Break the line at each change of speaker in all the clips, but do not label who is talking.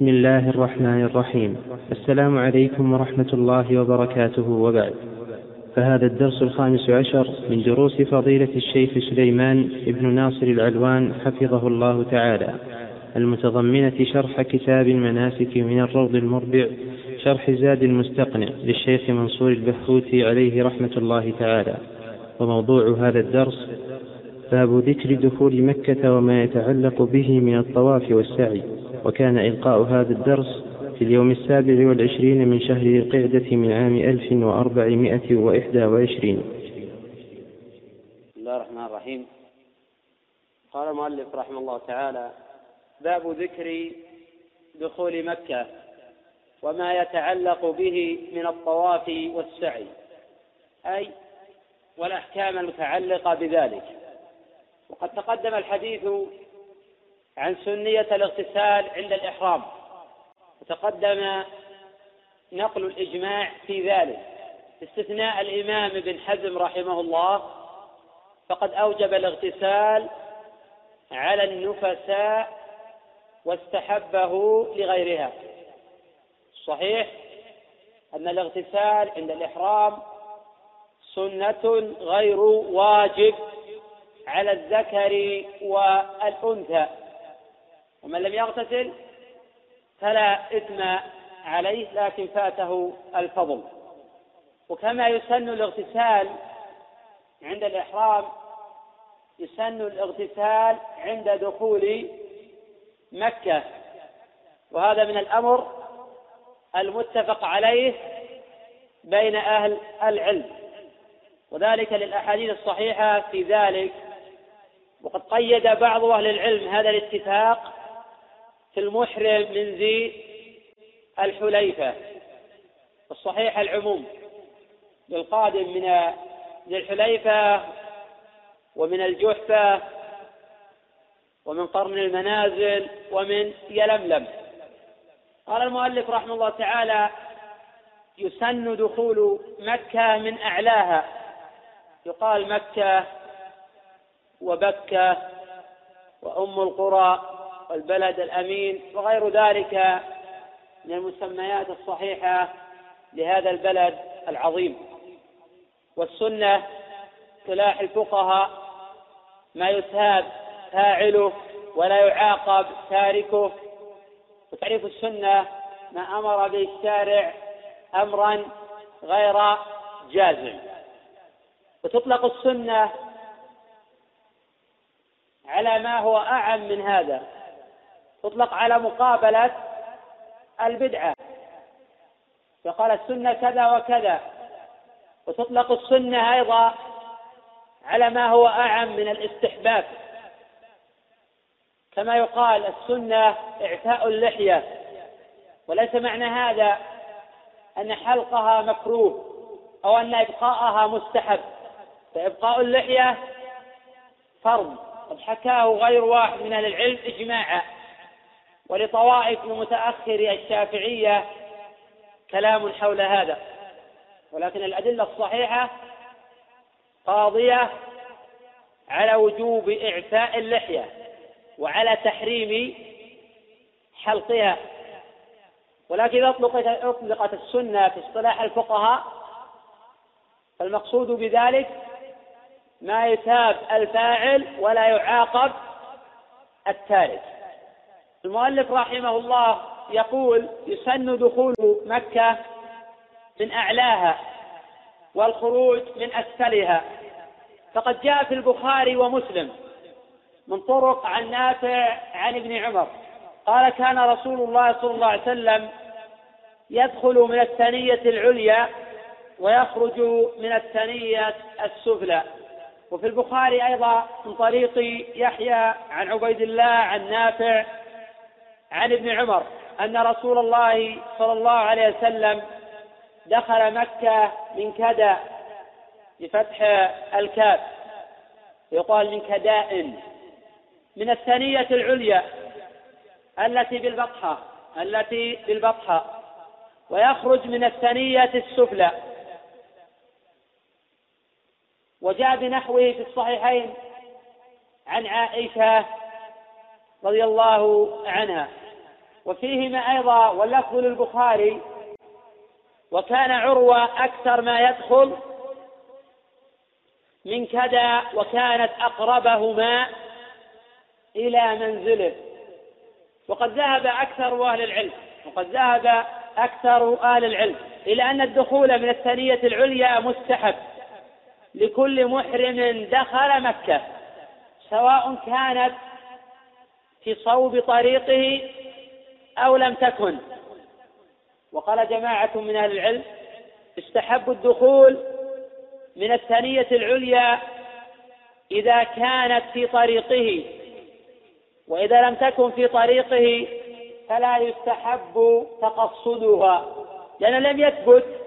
بسم الله الرحمن الرحيم. السلام عليكم ورحمة الله وبركاته. وبعد. فهذا الدرس الخامس عشر من دروس فضيلة الشيخ سليمان بن ناصر العلوان حفظه الله تعالى. المتضمنة شرح كتاب المناسك من الروض المربع شرح زاد المستقنع للشيخ منصور البحوثي عليه رحمة الله تعالى. وموضوع هذا الدرس باب ذكر دخول مكة وما يتعلق به من الطواف والسعي وكان إلقاء هذا الدرس في اليوم السابع والعشرين من شهر القعدة من عام ألف وأربعمائة وإحدى وعشرين.
بسم الله الرحمن الرحيم. قال المؤلف رحمه الله تعالى باب ذكر دخول مكة وما يتعلق به من الطواف والسعي أي والأحكام المتعلقة بذلك. وقد تقدم الحديث عن سنية الاغتسال عند الإحرام. وتقدم نقل الإجماع في ذلك. باستثناء الإمام ابن حزم رحمه الله فقد أوجب الاغتسال على النفساء واستحبه لغيرها. صحيح أن الاغتسال عند الإحرام سنة غير واجب. على الذكر والأنثى. ومن لم يغتسل فلا إثم عليه لكن فاته الفضل. وكما يسن الاغتسال عند الإحرام يسن الاغتسال عند دخول مكة. وهذا من الأمر المتفق عليه بين أهل العلم. وذلك للأحاديث الصحيحة في ذلك وقد قيد بعض أهل العلم هذا الاتفاق في المحرم من ذي الحليفة الصحيح العموم للقادم من ذي الحليفة ومن الجحفة ومن قرن المنازل ومن يلملم. قال المؤلف رحمه الله تعالى يسن دخول مكة من أعلاها. يقال مكة وبكة وأم القرى والبلد الأمين وغير ذلك من المسميات الصحيحة لهذا البلد العظيم. والسنة سلاح الفقهاء ما يثاب فاعله ولا يعاقب تاركه. وتعريف السنة ما أمر به الشارع أمرا غير جازم. وتطلق السنة على ما هو أعم من هذا. تطلق على مقابلة البدعة. فقال السنة كذا وكذا. وتطلق السنة أيضا على ما هو أعم من الاستحباب. كما يقال السنة إعفاء اللحية. وليس معنى هذا أن حلقها مكروه أو أن إبقاءها مستحب. فإبقاء اللحية فرض. قد حكاه غير واحد من أهل العلم إجماعا. ولطوائف متأخر الشافعية كلام حول هذا. ولكن الأدلة الصحيحة قاضية على وجوب إعفاء اللحية وعلى تحريم حلقها. ولكن إذا أطلقت السنة في اصطلاح الفقهاء فالمقصود بذلك ما يتاب الفاعل ولا يعاقب التارك المؤلف رحمه الله يقول يسن دخول مكة من أعلاها والخروج من أسفلها. فقد جاء في البخاري ومسلم من طرق عن نافع عن ابن عمر. قال كان رسول الله صلى الله عليه وسلم يدخل من الثنية العليا ويخرج من الثنية السفلى. وفي البخاري أيضا من طريق يحيى عن عبيد الله عن نافع عن ابن عمر أن رسول الله صلى الله عليه وسلم دخل مكة من كدأ بفتح الكاف. يقال من كداء من الثنية العليا التي بالبطحة التي بالبطحة. ويخرج من الثنية السفلى. وجاء بنحوه في الصحيحين عن عائشة رضي الله عنها. وفيهما أيضا واللفظ للبخاري وكان عروة أكثر ما يدخل من كذا وكانت أقربهما إلى منزله. وقد ذهب أكثر أهل العلم وقد ذهب أكثر أهل العلم إلى أن الدخول من الثنية العليا مستحب. لكل محرم دخل مكة سواء كانت في صوب طريقه أو لم تكن. وقال جماعة من أهل العلم استحب الدخول من الثنية العليا إذا كانت في طريقه وإذا لم تكن في طريقه فلا يستحب تقصدها لأن لم يثبت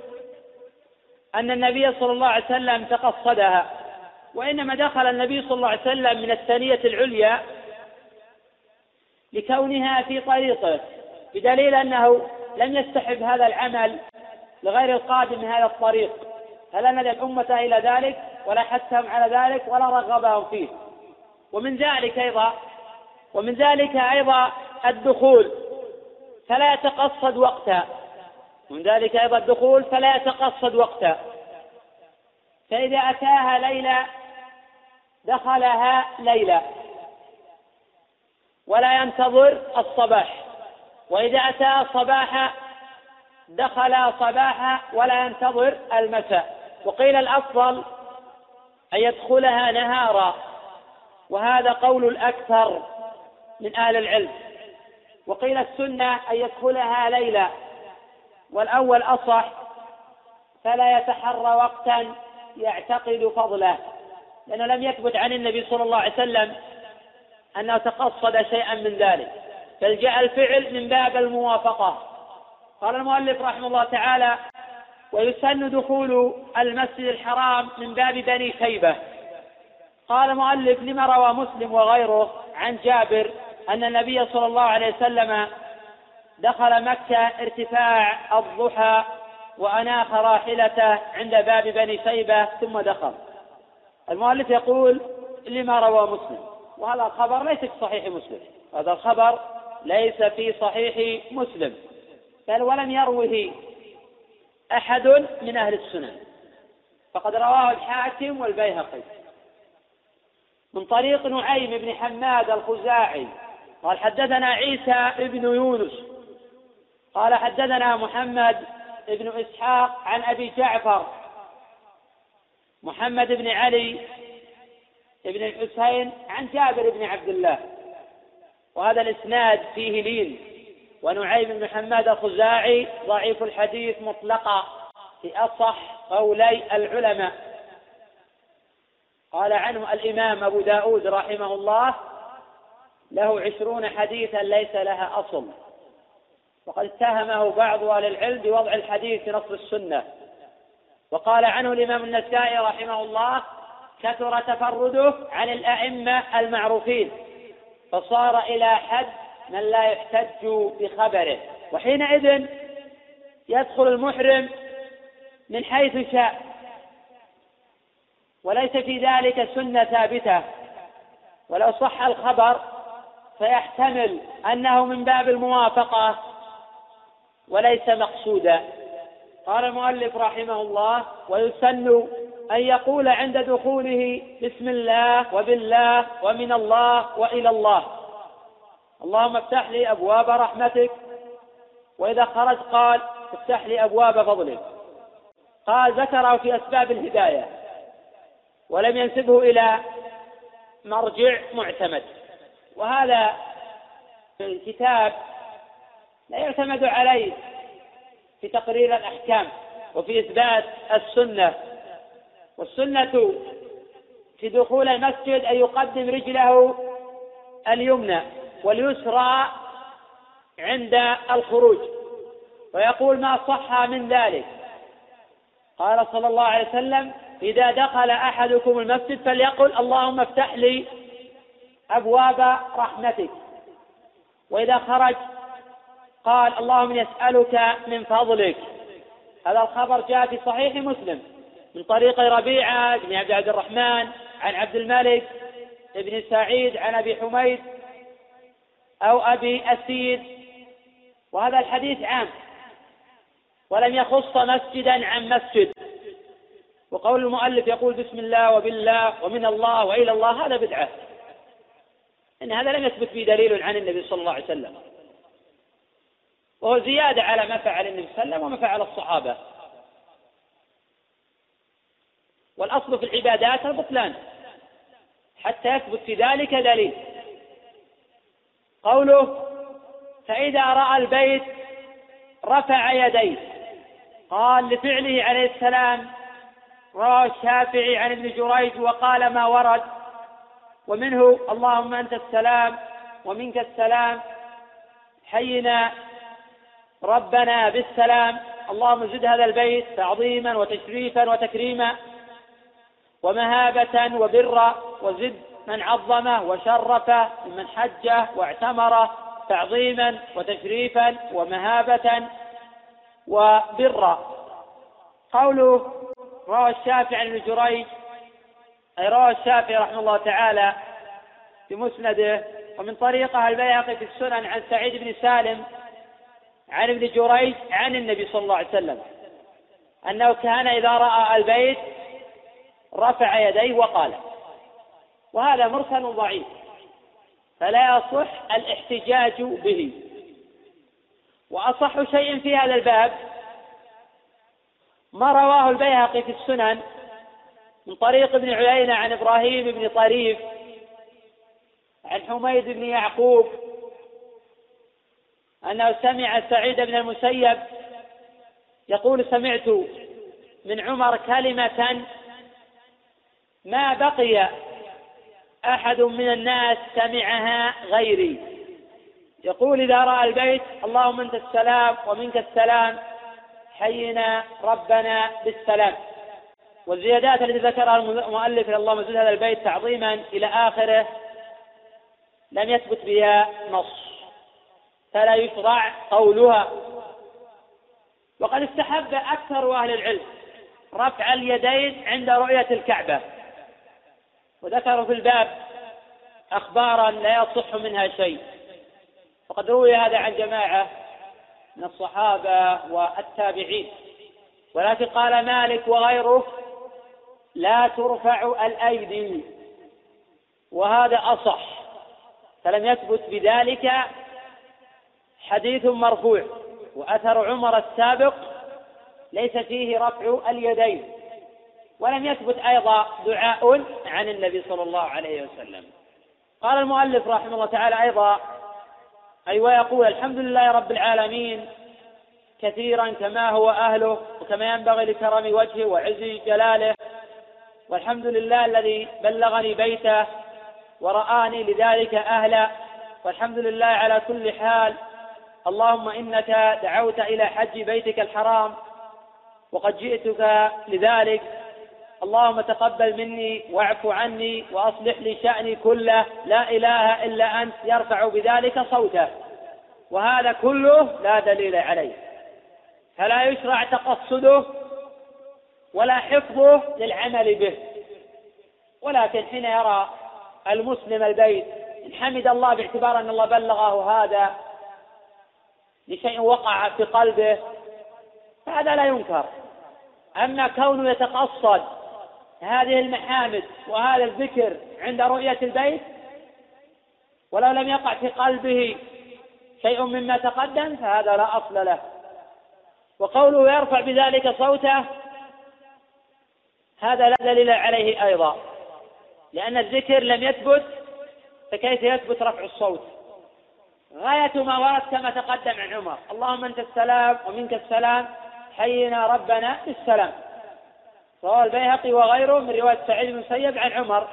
أن النبي صلى الله عليه وسلم تقصدها وإنما دخل النبي صلى الله عليه وسلم من الثانية العليا لكونها في طريقه بدليل أنه لم يستحب هذا العمل لغير القادم من هذا الطريق. فلا ندى الأمة إلى ذلك ولا حثهم على ذلك ولا رغبهم فيه. ومن ذلك أيضا ومن ذلك أيضا الدخول فلا يتقصد وقتا ومن ذلك أيضا الدخول فلا يتقصد وقتا. فإذا أتاها ليلة دخلها ليلة ولا ينتظر الصباح. وإذا أتى الصباح دخل صباحا ولا ينتظر المساء. وقيل الأفضل أن يدخلها نهارا. وهذا قول الأكثر من أهل العلم. وقيل السنة أن يدخلها ليلا والأول أصح فلا يتحرى وقتا يعتقد فضله لأنه لم يثبت عن النبي صلى الله عليه وسلم أنه تقصد شيئا من ذلك بل جاء الفعل من باب الموافقة. قال المؤلف رحمه الله تعالى ويسن دخول المسجد الحرام من باب بني شيبة. قال المؤلف لما روى مسلم وغيره عن جابر أن النبي صلى الله عليه وسلم دخل مكة ارتفاع الضحى وأناخ راحلته عند باب بني شيبة ثم دخل. المؤلف يقول لما روى مسلم وهذا الخبر ليس في صحيح مسلم هذا الخبر ليس في صحيح مسلم بل ولم يروه أحد من أهل السنن. فقد رواه الحاكم والبيهقي. من طريق نعيم بن حماد الخزاعي قال حدثنا عيسى بن يونس قال حدثنا محمد بن إسحاق عن أبي جعفر. محمد بن علي بن الحسين عن جابر بن عبد الله. وهذا الإسناد فيه لين. ونعيم بن حماد الخزاعي ضعيف الحديث مطلقا في أصح قولي العلماء. قال عنه الإمام أبو داود رحمه الله له عشرون حديثا ليس لها أصل. وقد اتهمه بعض أهل العلم بوضع الحديث في نصر السنة. وقال عنه الإمام النسائي رحمه الله كثر تفرده عن الأئمة المعروفين فصار إلى حد من لا يحتج بخبره. وحينئذ يدخل المحرم من حيث شاء وليس في ذلك سنة ثابتة. ولو صح الخبر فيحتمل أنه من باب الموافقة. وليس مقصودا. قال المؤلف رحمه الله ويسن أن يقول عند دخوله بسم الله وبالله ومن الله وإلى الله. اللهم افتح لي أبواب رحمتك. وإذا خرج قال افتح لي أبواب فضلك. قال ذكره في أسباب الهداية. ولم ينسبه إلى مرجع معتمد. وهذا الكتاب لا يعتمد عليه في تقرير الأحكام وفي إثبات السنة. والسنة في دخول المسجد أن يقدم رجله اليمنى واليسرى عند الخروج ويقول ما صح من ذلك. قال صلى الله عليه وسلم إذا دخل أحدكم المسجد فليقل اللهم افتح لي أبواب رحمتك. وإذا خرج قال اللهم يسألك من فضلك. هذا الخبر جاء في صحيح مسلم من طريق ربيعة بن عبد عبد الرحمن عن عبد الملك بن سعيد عن أبي حميد أو أبي أسيد. وهذا الحديث عام ولم يخص مسجدا عن مسجد. وقول المؤلف يقول بسم الله وبالله ومن الله وإلى الله هذا بدعة. إن هذا لم يثبت به دليل عن النبي صلى الله عليه وسلم. وهو زياده على ما فعل النبي صلى الله عليه وسلم وما فعل الصحابة. والأصل في العبادات البطلان. حتى يثبت في ذلك دليل. قوله فإذا رأى البيت رفع يديه. قال لفعله عليه السلام روى الشافعي عن ابن جريج وقال ما ورد. ومنه اللهم أنت السلام ومنك السلام. حينا ربنا بالسلام. اللهم زد هذا البيت تعظيما وتشريفا وتكريما ومهابة وبرا وزد من عظمه وشرفه ممن حجه واعتمره تعظيما وتشريفا ومهابة وبرا قوله روى الشافعي عن ابن جريج أي روى الشافعي رحمه الله تعالى في مسنده ومن طريقه البيهقي في السنن عن سعيد بن سالم عن ابن جريج عن النبي صلى الله عليه وسلم أنه كان إذا رأى البيت رفع يديه وقال وهذا مرسل ضعيف فلا يصح الاحتجاج به. وأصح شيء في هذا الباب ما رواه البيهقي في السنن من طريق ابن عيينة عن إبراهيم بن طريف عن حميد بن يعقوب أنه سمع سعيد بن المسيب يقول سمعت من عمر كلمة ما بقي أحد من الناس سمعها غيري. يقول إذا رأى البيت اللهم أنت السلام ومنك السلام حينا ربنا بالسلام. والزيادات التي ذكرها المؤلف اللهم زد هذا البيت تعظيما إلى آخره لم يثبت بها نص. فلا يشرع قولها. وقد استحب أكثر أهل العلم رفع اليدين عند رؤية الكعبة. وذكروا في الباب أخبارا لا يصح منها شيء. وقد روي هذا عن جماعة من الصحابة والتابعين. ولكن قال مالك وغيره لا ترفع الأيدي. وهذا أصح. فلم يثبت بذلك حديث مرفوع وأثر عمر السابق ليس فيه رفع اليدين ولم يثبت أيضا دعاء عن النبي صلى الله عليه وسلم. قال المؤلف رحمه الله تعالى أيضا أي ويقول الحمد لله رب العالمين كثيرا كما هو أهله وكما ينبغي لكرم وجهه وعز جلاله والحمد لله الذي بلغني بيته ورآني لذلك أهلا والحمد لله على كل حال اللهم إنك دعوت إلى حج بيتك الحرام وقد جئتك لذلك. اللهم تقبل مني واعف عني وأصلح لي شأني كله. لا إله إلا أنت يرفع بذلك صوته وهذا كله لا دليل عليه. فلا يشرع تقصده ولا حفظه للعمل به. ولكن حين يرى المسلم البيت إن حمد الله باعتبار أن الله بلغه هذا لشيء وقع في قلبه فهذا لا ينكر. أما كونه يتقصد هذه المحامد وهذا الذكر عند رؤية البيت ولو لم يقع في قلبه شيء مما تقدم فهذا لا أصل له. وقوله يرفع بذلك صوته هذا لا دليل عليه أيضا لأن الذكر لم يثبت فكيف يثبت رفع الصوت؟ غاية ما ورد كما تقدم عن عمر. اللهم أنت السلام ومنك السلام حينا ربنا بالسلام. رواه البيهقي وغيره من رواية سعيد بن المسيب عن عمر.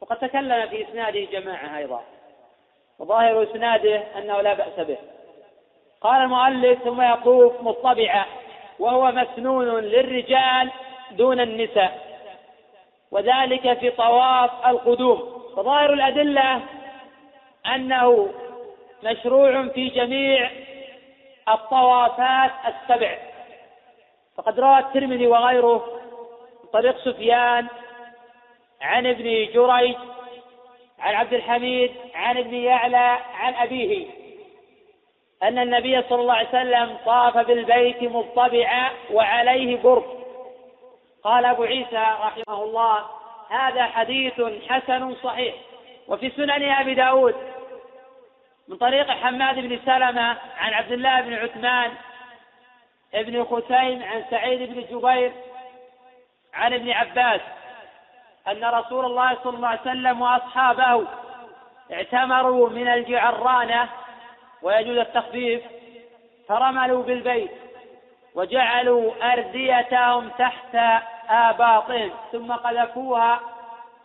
وقد تكلم في إسناده جماعة أيضا. وظاهر إسناده أنه لا بأس به. قال المؤلف ثم يطوف مطبعا وهو مسنون للرجال دون النساء. وذلك في طواف القدوم. فظاهر الأدلة أنه مشروع في جميع الطوافات السبع. فقد روى الترمذي وغيره طريق سفيان عن ابن جريج عن عبد الحميد عن ابن يعلى عن أبيه أن النبي صلى الله عليه وسلم طاف بالبيت مضطبعا وعليه برق قال أبو عيسى رحمه الله هذا حديث حسن صحيح وفي سنن أبي داود من طريق حماد بن سلمة عن عبد الله بن عثمان ابن خثيم عن سعيد بن جبير عن ابن عباس أن رسول الله صلى الله عليه وسلم وأصحابه اعتمروا من الجعرانة ويجوز التخفيف فرملوا بالبيت وجعلوا أرديتهم تحت آباطهم ثم قذفوها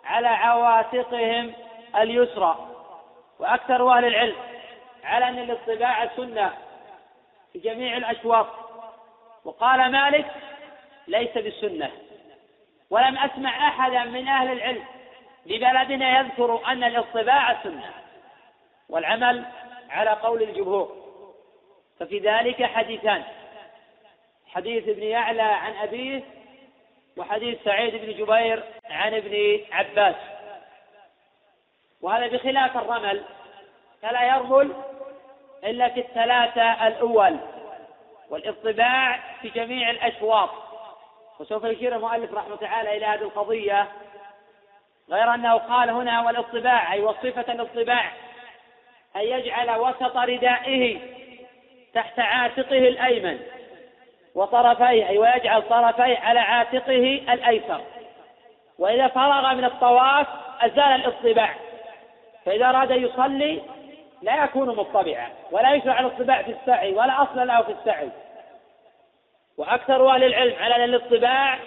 على عواتقهم اليسرى. وأكثر أهل العلم على أن الاطباع سنة في جميع الأشواط. وقال مالك ليس بالسنة ولم أسمع أحدا من أهل العلم ببلدنا يذكر أن الاطباع سنة والعمل على قول الجمهور. ففي ذلك حديثان. حديث ابن يعلى عن أبيه وحديث سعيد بن جبير عن ابن عباس. وهذا بخلاف الرمل. فلا يرمل إلا في الثلاثة الأول والإطباع في جميع الأشواط. وسوف يشير المؤلف رحمه تعالى إلى هذه القضية غير أنه قال هنا والإطباع أي وصفة الإطباع أن يجعل وسط ردائه تحت عاتقه الأيمن وطرفيه أي ويجعل طرفيه على عاتقه الأيسر. وإذا فرغ من الطواف أزال الإطباع. فإذا أراد أن يصلي لا يكون مطبعا ولا يشرع الاطباع في السعي ولا أصل له في السعي. وأكثر أهل العلم على الاطباع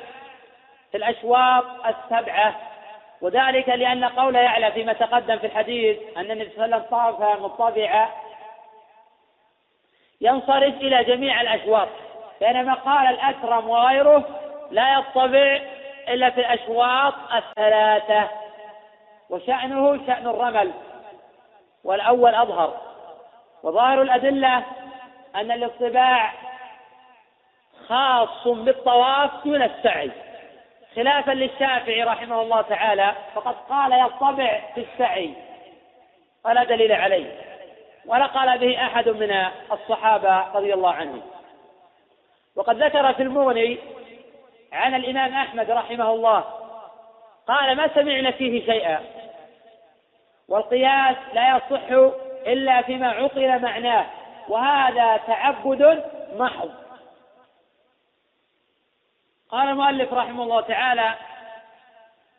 في الأشواط السبعة وذلك لأن قول يعلى فيما تقدم في الحديث أن النبي صلى الله عليه وسلم مطبعا ينصرف إلى جميع الأشواط بينما قال الأكرم وغيره لا يطبع إلا في الأشواط الثلاثة وشأنه شأن الرمل. والأول أظهر. وظاهر الأدلة أن الاطباع خاص بالطواف دون السعي. خلافا للشافعي رحمه الله تعالى فقد قال يطبع في السعي. ولا دليل عليه. ولا قال به أحد من الصحابة رضي الله عنهم وقد ذكر في المغني عن الإمام أحمد رحمه الله قال ما سمعنا فيه شيئا. والقياس لا يصح إلا فيما عقل معناه وهذا تعبد محض. قال المؤلف رحمه الله تعالى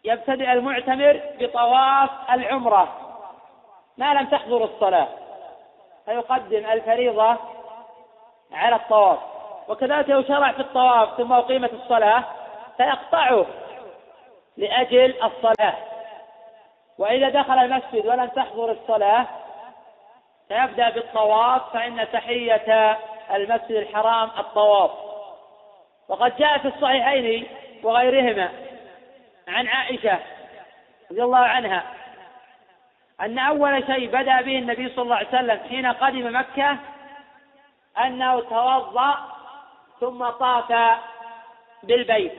يبتدئ المعتمر بطواف العمرة. ما لم تحضر الصلاة فيقدم الفريضة على الطواف. وكذلك لو شرع في الطواف ثم أقيمت الصلاة فيقطعه لأجل الصلاة. وإذا دخل المسجد ولم تحضر الصلاة فيبدأ بالطواف فإن تحية المسجد الحرام الطواف. وقد جاء في الصحيحين وغيرهما عن عائشة رضي الله عنها أن أول شيء بدأ به النبي صلى الله عليه وسلم حين قدم مكة أنه توضأ ثم طاف بالبيت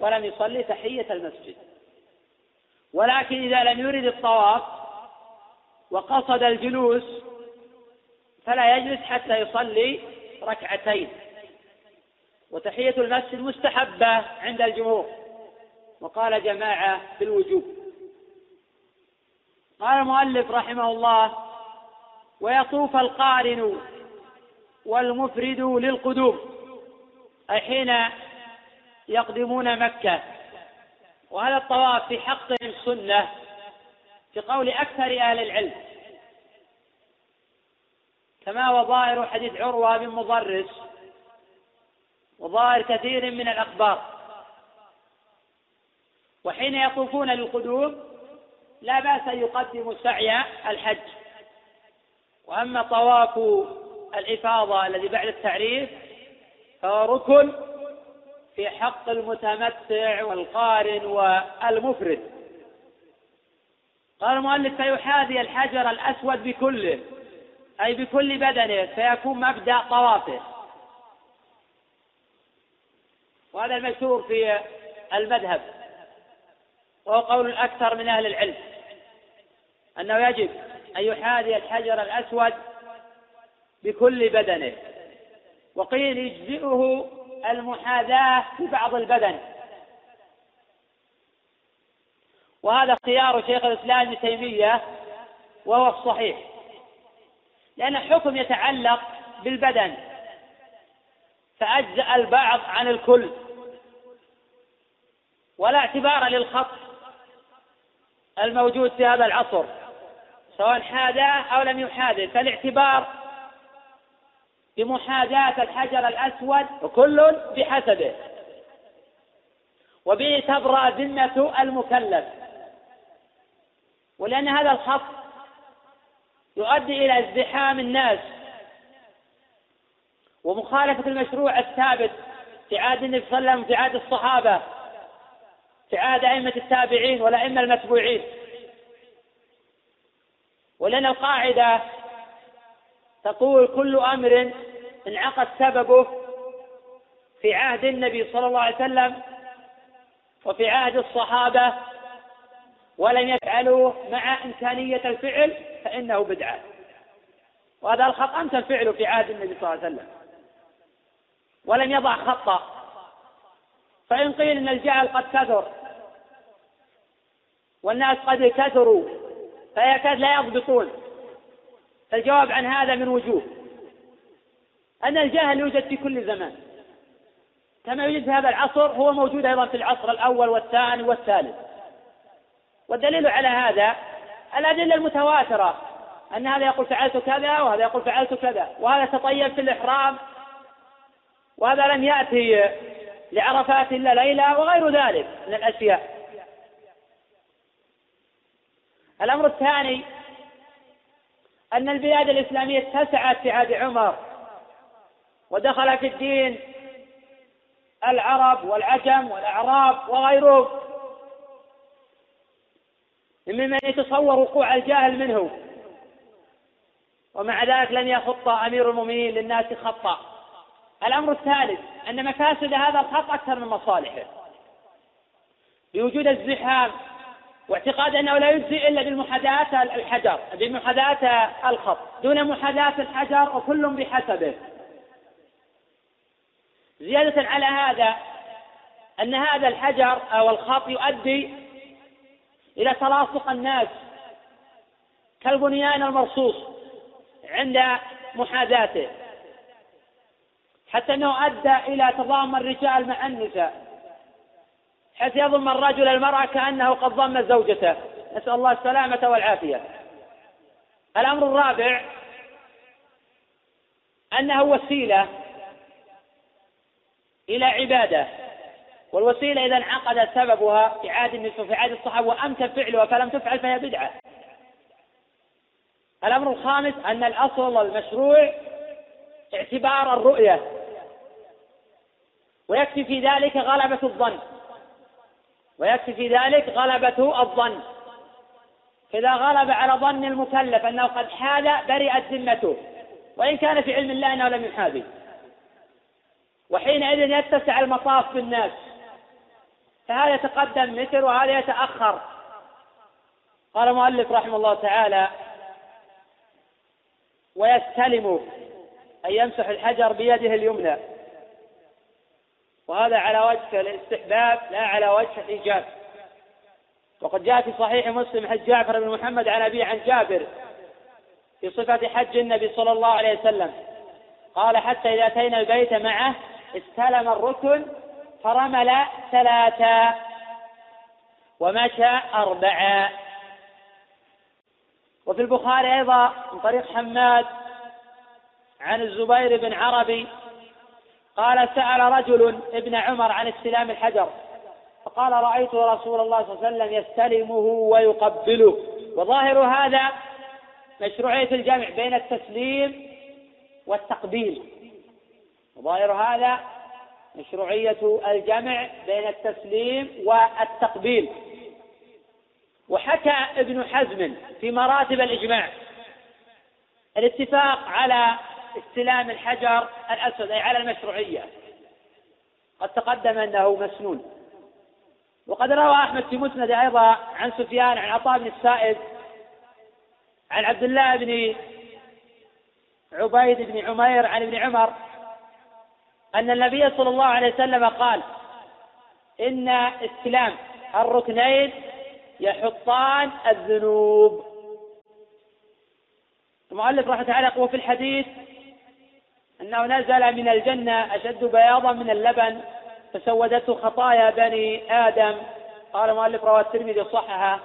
ولم يصلي تحية المسجد. ولكن إذا لم يرد الطواف وقصد الجلوس فلا يجلس حتى يصلي ركعتين. وتحية المسجد مستحبة عند الجمهور. وقال جماعة بالوجوب. قال المؤلف رحمه الله ويطوف القارن والمفرد للقدوم أي حين يقدمون مكة. وهذا الطواف في حقهم سنة في قول أكثر أهل العلم. كما هو ظاهر حديث عروة بن مضرس وظاهر كثير من الأخبار. وحين يطوفون للقدوم لا بأس أن يقدموا سعي الحج. وأما طواف الإفاضة الذي بعد التعريف فهو ركن في حق المتمتع والقارن والمفرد. قال المؤلف فيحاذي الحجر الأسود بكله أي بكل بدنه فيكون مبدأ طوافه. وهذا المشهور في المذهب وهو قول الأكثر من أهل العلم أنه يجب أن يحاذي الحجر الأسود بكل بدنه. وقيل يجزئه المحاذاة في بعض البدن. وهذا اختيار شيخ الإسلام ابن تيمية وهو الصحيح. لأن الحكم يتعلق بالبدن. فأجزأ البعض عن الكل. ولا اعتبار للخط الموجود في هذا العصر سواء حاذاه أو لم يحاذه. فالاعتبار بمحاذاة الحجر الأسود وكل بحسبه وبه تبرأ ذمة المكلف. ولأن هذا الخط يؤدي إلى ازدحام الناس. ومخالفة المشروع الثابت في عهد النبي صلى الله عليه وسلم في عهد الصحابة في عهد أئمة التابعين والأئمة المتبوعين. ولأن القاعدة تقول كل أمر انعقد سببه في عهد النبي صلى الله عليه وسلم وفي عهد الصحابة ولم يفعلوه مع إمكانية الفعل فإنه بدعة. وهذا الخط أمكن فعله في عهد النبي صلى الله عليه وسلم. ولم يضع خطا. فإن قيل إن الجهل قد كثر والناس قد كثروا فيكاد لا يضبطون. الجواب عن هذا من وجوه. أن الجهل يوجد في كل زمان. كما يوجد في هذا العصر هو موجود أيضا في العصر الأول والثاني والثالث. والدليل على هذا الأدلة المتواترة. أن هذا يقول فعلت كذا وهذا يقول فعلت كذا. وهذا تطيب في الإحرام. وهذا لم يأتي لعرفات إلا ليلة وغير ذلك من الأشياء. الأمر الثاني أن البلاد الإسلامية اتسعت في عهد عمر. ودخل في الدين العرب والعجم والأعراب وغيرهم ممن يتصور وقوع الجاهل منه. ومع ذلك لن يخط أمير المؤمنين للناس خطأ. الأمر الثالث أن مفاسد هذا الخط أكثر من مصالحه. بوجود الزحام واعتقاد أنه لا يجزي إلا بالمحاذاة الحجر بمحاذاة الخط. دون محاذاة الحجر وكل بحسبه. زيادة على هذا أن هذا الحجر أو الخط يؤدي إلى تلاصق الناس كالبنيان المرصوص عند محاذاته حتى أنه أدى إلى تضامن الرجال مع النساء حيث يضم الرجل المرأة كأنه قد ضم زوجته. نسأل الله السلامة والعافية. الأمر الرابع أنه وسيلة إلى عبادة. والوسيلة إذا انعقد سببها في عهد النساء في عهد الصحابة وأمكن فعلها فلم تفعل فهي بدعة. الأمر الخامس أن الأصل المشروع اعتبار الرؤية. ويكفي في ذلك غلبة الظن. ويكفي في ذلك غلبة الظن. إذا غلب على ظن المكلف أنه قد حال برئت ذمته. وإن كان في علم الله أنه لم يحاذي وحينئذ يتسع المطاف بالناس. فهذا يتقدم متر وهذا يتأخر. قال المؤلف رحمه الله تعالى ويستلم أن يمسح الحجر بيده اليمنى. وهذا على وجه الاستحباب لا على وجه الإيجاب. وقد جاء في صحيح مسلم حج جعفر بن محمد عن أبي عن جابر في صفة حج النبي صلى الله عليه وسلم. قال حتى إذا أتينا البيت معه استلم الركن فرمل ثلاثا ومشى أربعا وفي البخاري أيضا من طريق حماد عن الزبير بن عربي قال سأل رجل ابن عمر عن استلام الحجر فقال رأيت رسول الله صلى الله عليه وسلم يستلمه ويقبله. وظاهر هذا مشروعية الجمع بين التسليم والتقبيل. وظاهر هذا مشروعية الجمع بين التسليم والتقبيل. وحكى ابن حزم في مراتب الإجماع الاتفاق على استلام الحجر الأسود أي على المشروعية. قد تقدم أنه مسنون. وقد روى أحمد في مسند أيضا عن سفيان عن عطاء بن السائب عن عبد الله بن عبيد بن عمير عن ابن عمر أن النبي صلى الله عليه وسلم قال إن استلام الركنين يحطان الذنوب. المؤلف رحمه تعالى يقول في الحديث أنه نزل من الجنة أشد بياضا من اللبن فسودته خطايا بني آدم. قال المؤلف رواه الترمذي صححه.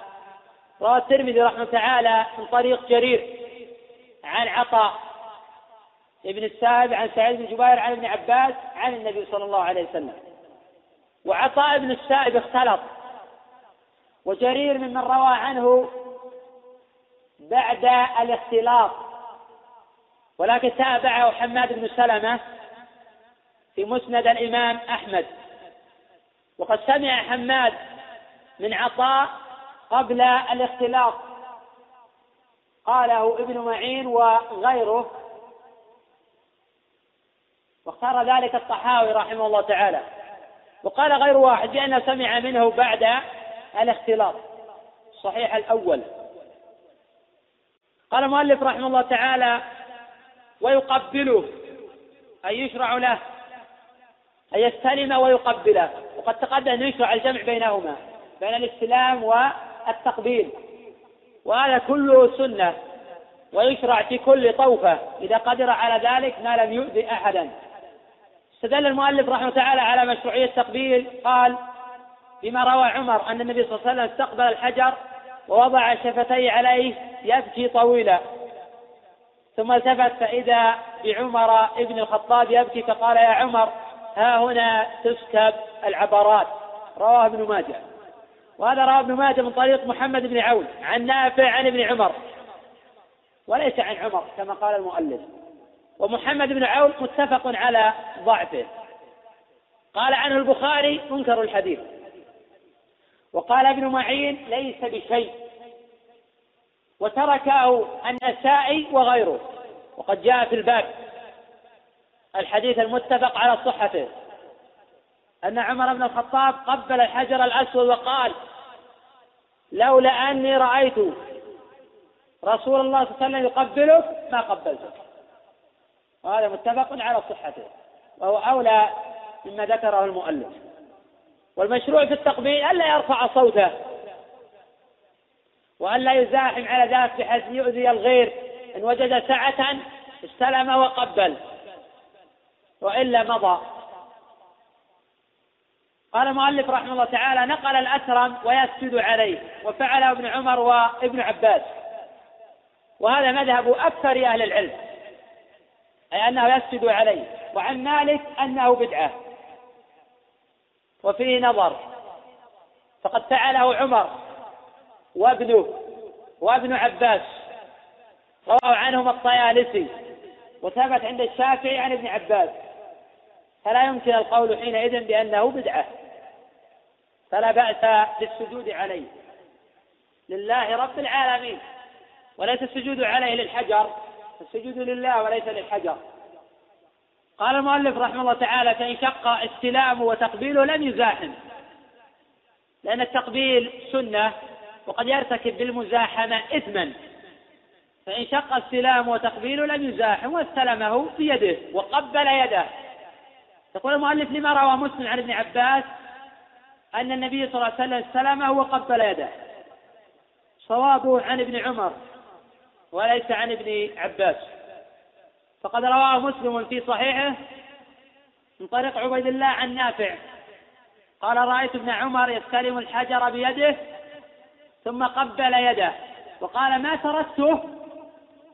رواه الترمذي رحمه تعالى من طريق جرير عن عطاء. ابن السائب عن سعيد بن جبير عن ابن عباس عن النبي صلى الله عليه وسلم. وعطاء بن السائب اختلط. وجرير ممن روى عنه بعد الاختلاط. ولكن تابعه حماد بن سلمة في مسند الإمام أحمد. وقد سمع حماد من عطاء قبل الاختلاط. قاله ابن معين وغيره واختار ذلك الطحاوي رحمه الله تعالى. وقال غير واحد بأنه سمع منه بعد الاختلاط. الصحيح الأول. قال المؤلف رحمه الله تعالى ويقبله أي يشرع له أن يستلم ويقبله. وقد تقدم أن يشرع الجمع بينهما بين الاستلام والتقبيل. وهذا كله سنة ويشرع في كل طوفة. إذا قدر على ذلك ما لم يؤذي أحدا. استدل المؤلف رحمه تعالى على مشروعية التقبيل قال بما روى عمر أن النبي صلى الله عليه وسلم استقبل الحجر ووضع شفتيه عليه يبكي طويلا. ثم التفت فإذا بعمر ابن الخطاب يبكي فقال يا عمر ها هنا تسكب العبرات. رواه ابن ماجه. وهذا رواه ابن ماجه من طريق محمد بن عون عن نافع عن ابن عمر. وليس عن عمر كما قال المؤلف. ومحمد بن عون متفق على ضعفه. قال عنه البخاري منكر الحديث. وقال ابن معين ليس بشيء. وتركه النسائي وغيره. وقد جاء في الباب. الحديث المتفق على صحته. أن عمر بن الخطاب قبل الحجر الأسود وقال لولا أني رأيت رسول الله صلى الله عليه وسلم يقبلك ما قبلتك. وهذا متفق على صحته وهو أولى مما ذكره المؤلف. والمشروع في التقبيل ألا يرفع صوته وألا يزاحم على ذلك بحيث يؤذي الغير. إن وجد سعة استلم وقبل وإلا مضى. قال المؤلف رحمه الله تعالى نقل الأكرم ويسجد عليه وفعله ابن عمر وابن عباس. وهذا مذهب أكثر أهل العلم. أي أنه يسجد عليه وعن مالك أنه بدعة. وفيه نظر. فقد فعله عمر وابنه وابن عباس رواه عنهما الطيالسي وثبت عند الشافعي عن ابن عباس. فلا يمكن القول حينئذ بأنه بدعة. فلا بأس بالسجود عليه. لله رب العالمين. وليس السجود عليه للحجر. السجود لله وليس للحجر. قال المؤلف رحمه الله تعالى فإن شق استلامه وتقبيله لم يزاحم لأن التقبيل سنة وقد يرتكب بالمزاحمة إثما. فإن شق استلامه وتقبيله لم يزاحم واستلمه بيده وقبل يده. يقول المؤلف لما روى مسلم عن ابن عباس أن النبي صلى الله عليه وسلم استلمه وقبل يده. صوابه عن ابن عمر. وليس عن ابن عباس. فقد رواه مسلم في صحيحه من طريق عبيد الله عن نافع. قال رأيت ابن عمر يستلم الحجر بيده ثم قبل يده. وقال ما تركته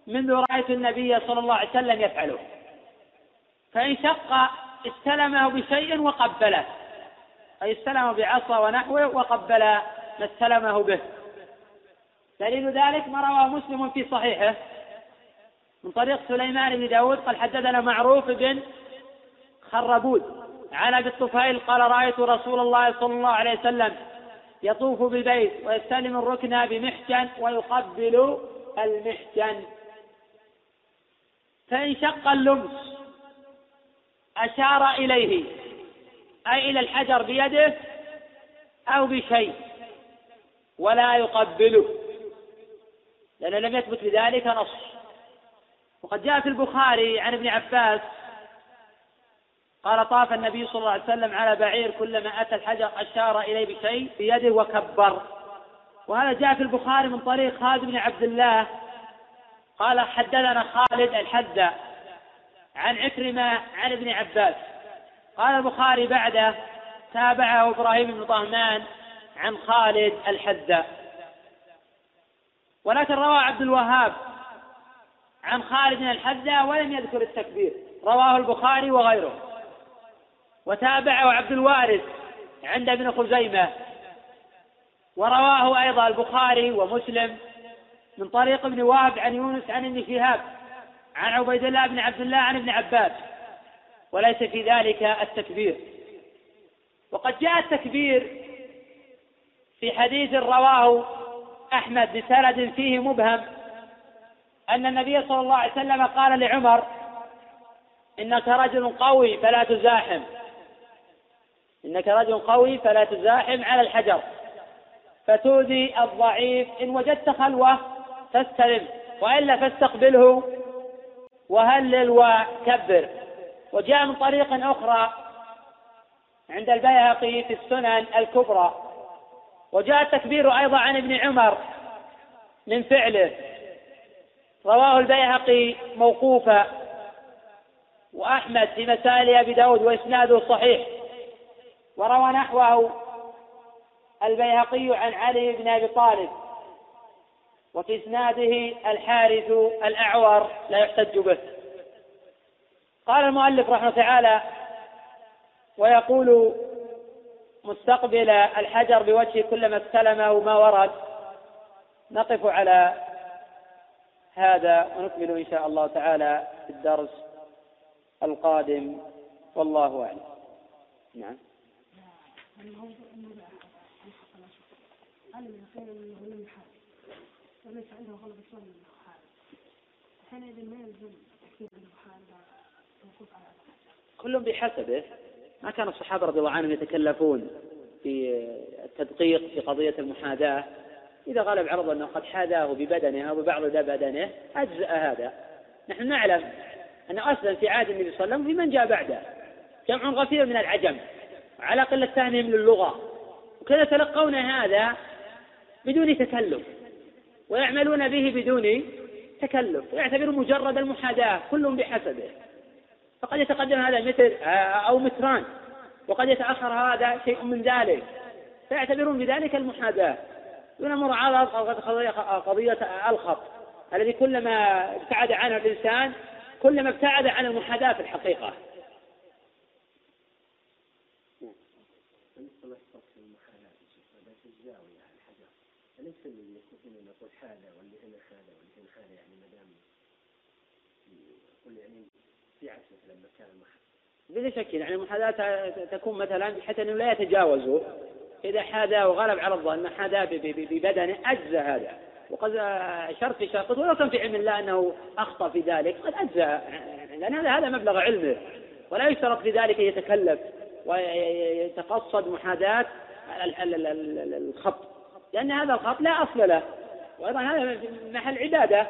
منذ رأيت النبي صلى الله عليه وسلم يفعله. فإن شق استلمه بشيء وقبله. أي استلمه بعصا ونحوه وقبل ما استلمه به. دليل ذلك ما رواه مسلم في صحيحه. من طريق سليمان بن داود قال حدثنا معروف بن خربود عن أبي الطفيل قال رأيت رسول الله صلى الله عليه وسلم يطوف بالبيت ويستلم الركن بمحجن ويقبل المحجن. فإن شق اللمس أشار إليه أي إلى الحجر بيده أو بشيء ولا يقبله. لأنه لم يثبت بذلك نص. وقد جاء في البخاري عن ابن عباس قال طاف النبي صلى الله عليه وسلم على بعير كلما أتى الحجر أشار إليه بشيء بيده وكبر. وهذا جاء في البخاري من طريق خالد بن عبد الله. قال حدثنا خالد الحدة عن عكرمة عن ابن عباس. قال البخاري بعده تابعه إبراهيم بن طهمان عن خالد الحدة ولكن روى عبد الوهاب عن خالد الحدة ولم يذكر التكبير. رواه البخاري وغيره. وتابعه عبد الوارث عند ابن خزيمة. ورواه أيضا البخاري ومسلم من طريق ابن وهب عن يونس عن ابن شهاب عن عبيد الله بن عبد الله عن ابن عباس. وليس في ذلك التكبير. وقد جاء التكبير في حديث رواه أحمد بسند فيه مبهم أن النبي صلى الله عليه وسلم قال لعمر إنك رجل قوي فلا تزاحم. إنك رجل قوي فلا تزاحم على الحجر. فتؤذي الضعيف إن وجدت خلوة فاستلم وإلا فاستقبله وهلل وكبر. وجاء من طريق أخرى عند البيهقي في السنن الكبرى. وجاء التكبير أيضا عن ابن عمر من فعله. رواه البيهقي موقوفا. وأحمد في مسائل أبي داود وإسناده صحيح. وروى نحوه البيهقي عن علي بن أبي طالب. وفي إسناده الحارث الأعور لا يحتج به. قال المؤلف رحمه تعالى ويقول مستقبل الحجر بوجهه كلما استلمه ما ورد. نقف على هذا ونكمل إن شاء الله تعالى في الدرس القادم. والله أعلم. نعم. انه لم وليس عنده حينئذ ما يلزم تحكيم على كل بحسبه. ما كان الصحابة رضي الله عنهم يتكلفون في التدقيق في قضية المحاذاة. إذا غلب عرض أنه قد حاذاه ببدنه أو ببعض بدنه أجزأ هذا. نحن نعلم أنه أسلم في عهد النبي صلى الله عليه وسلم في من جاء بعده. جمع غفير من العجم على قلة فهمهم للغة وكذا يتلقون هذا بدون تكلف ويعملون به بدون تكلف. ويعتبر مجرد المحاذاة كل بحسبه. فقد يتقدم هذا متر آه، أو متران. وقد يتأخر هذا شيء من ذلك. فيعتبرون بذلك المحاذاة. دون مراعاة قضية الخط. الذي كلما ابتعد عنه الإنسان كلما ابتعد عن المحاذاة في الحقيقة. يعني بلا شك يعني المحاذاة تكون مثلا بحيث إنه لا يتجاوزوا إذا حاذا وغلب على الظن حاذا ببدنه أجزى هذا. وقد شرط في شرط ولو كان في علم الله أنه أخطأ في ذلك قد أجزى. لأن هذا هذا مبلغ علمه. ولا يشترط في ذلك يتكلف ويتقصد محاذاة الخط. لأن هذا الخط لا أصل له. وأيضا هذا محل عبادة.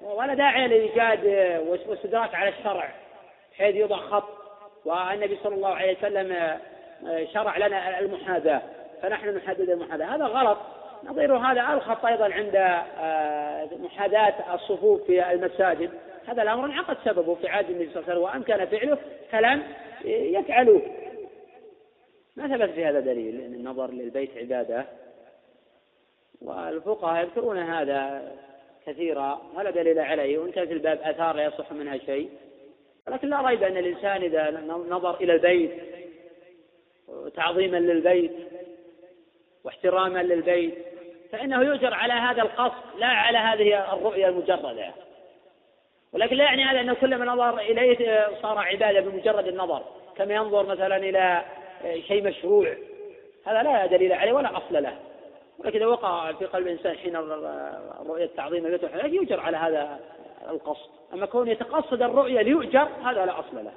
ولا داعي لإيجاد واستدراك على الشرع. بحيث يوضع خط والنبي صلى الله عليه وسلم شرع لنا المحاذاة فنحن نحدد المحاذاة. هذا غلط. نظير هذا الخط أيضا عند آه، محاذاة الصفوف في المساجد. هذا الأمر انعقد سببه في عهد النبي صلى الله عليه وسلم وأن كان فعله فلم يفعلوه ما ثبت في هذا دليل؟ أن النظر للبيت عبادة. والفقهاء يذكرون هذا كثيرا ولا دليل عليه وإن كان في الباب آثار لا يصح منها شيء. ولكن لا ريب أن الإنسان إذا نظر إلى البيت تعظيما للبيت واحتراما للبيت فإنه يؤجر على هذا القصد لا على هذه الرؤية المجردة. ولكن لا يعني هذا أنه كلما نظر إليه صار عبادة بمجرد النظر كما ينظر مثلا إلى شيء مشروع. هذا لا دليل عليه ولا أصل له. ولكن إذا وقع في قلب الإنسان حين رؤية تعظيم البيت على هذا القصد. أما كون يتقصد الرؤية ليؤجر هذا لا أصل له.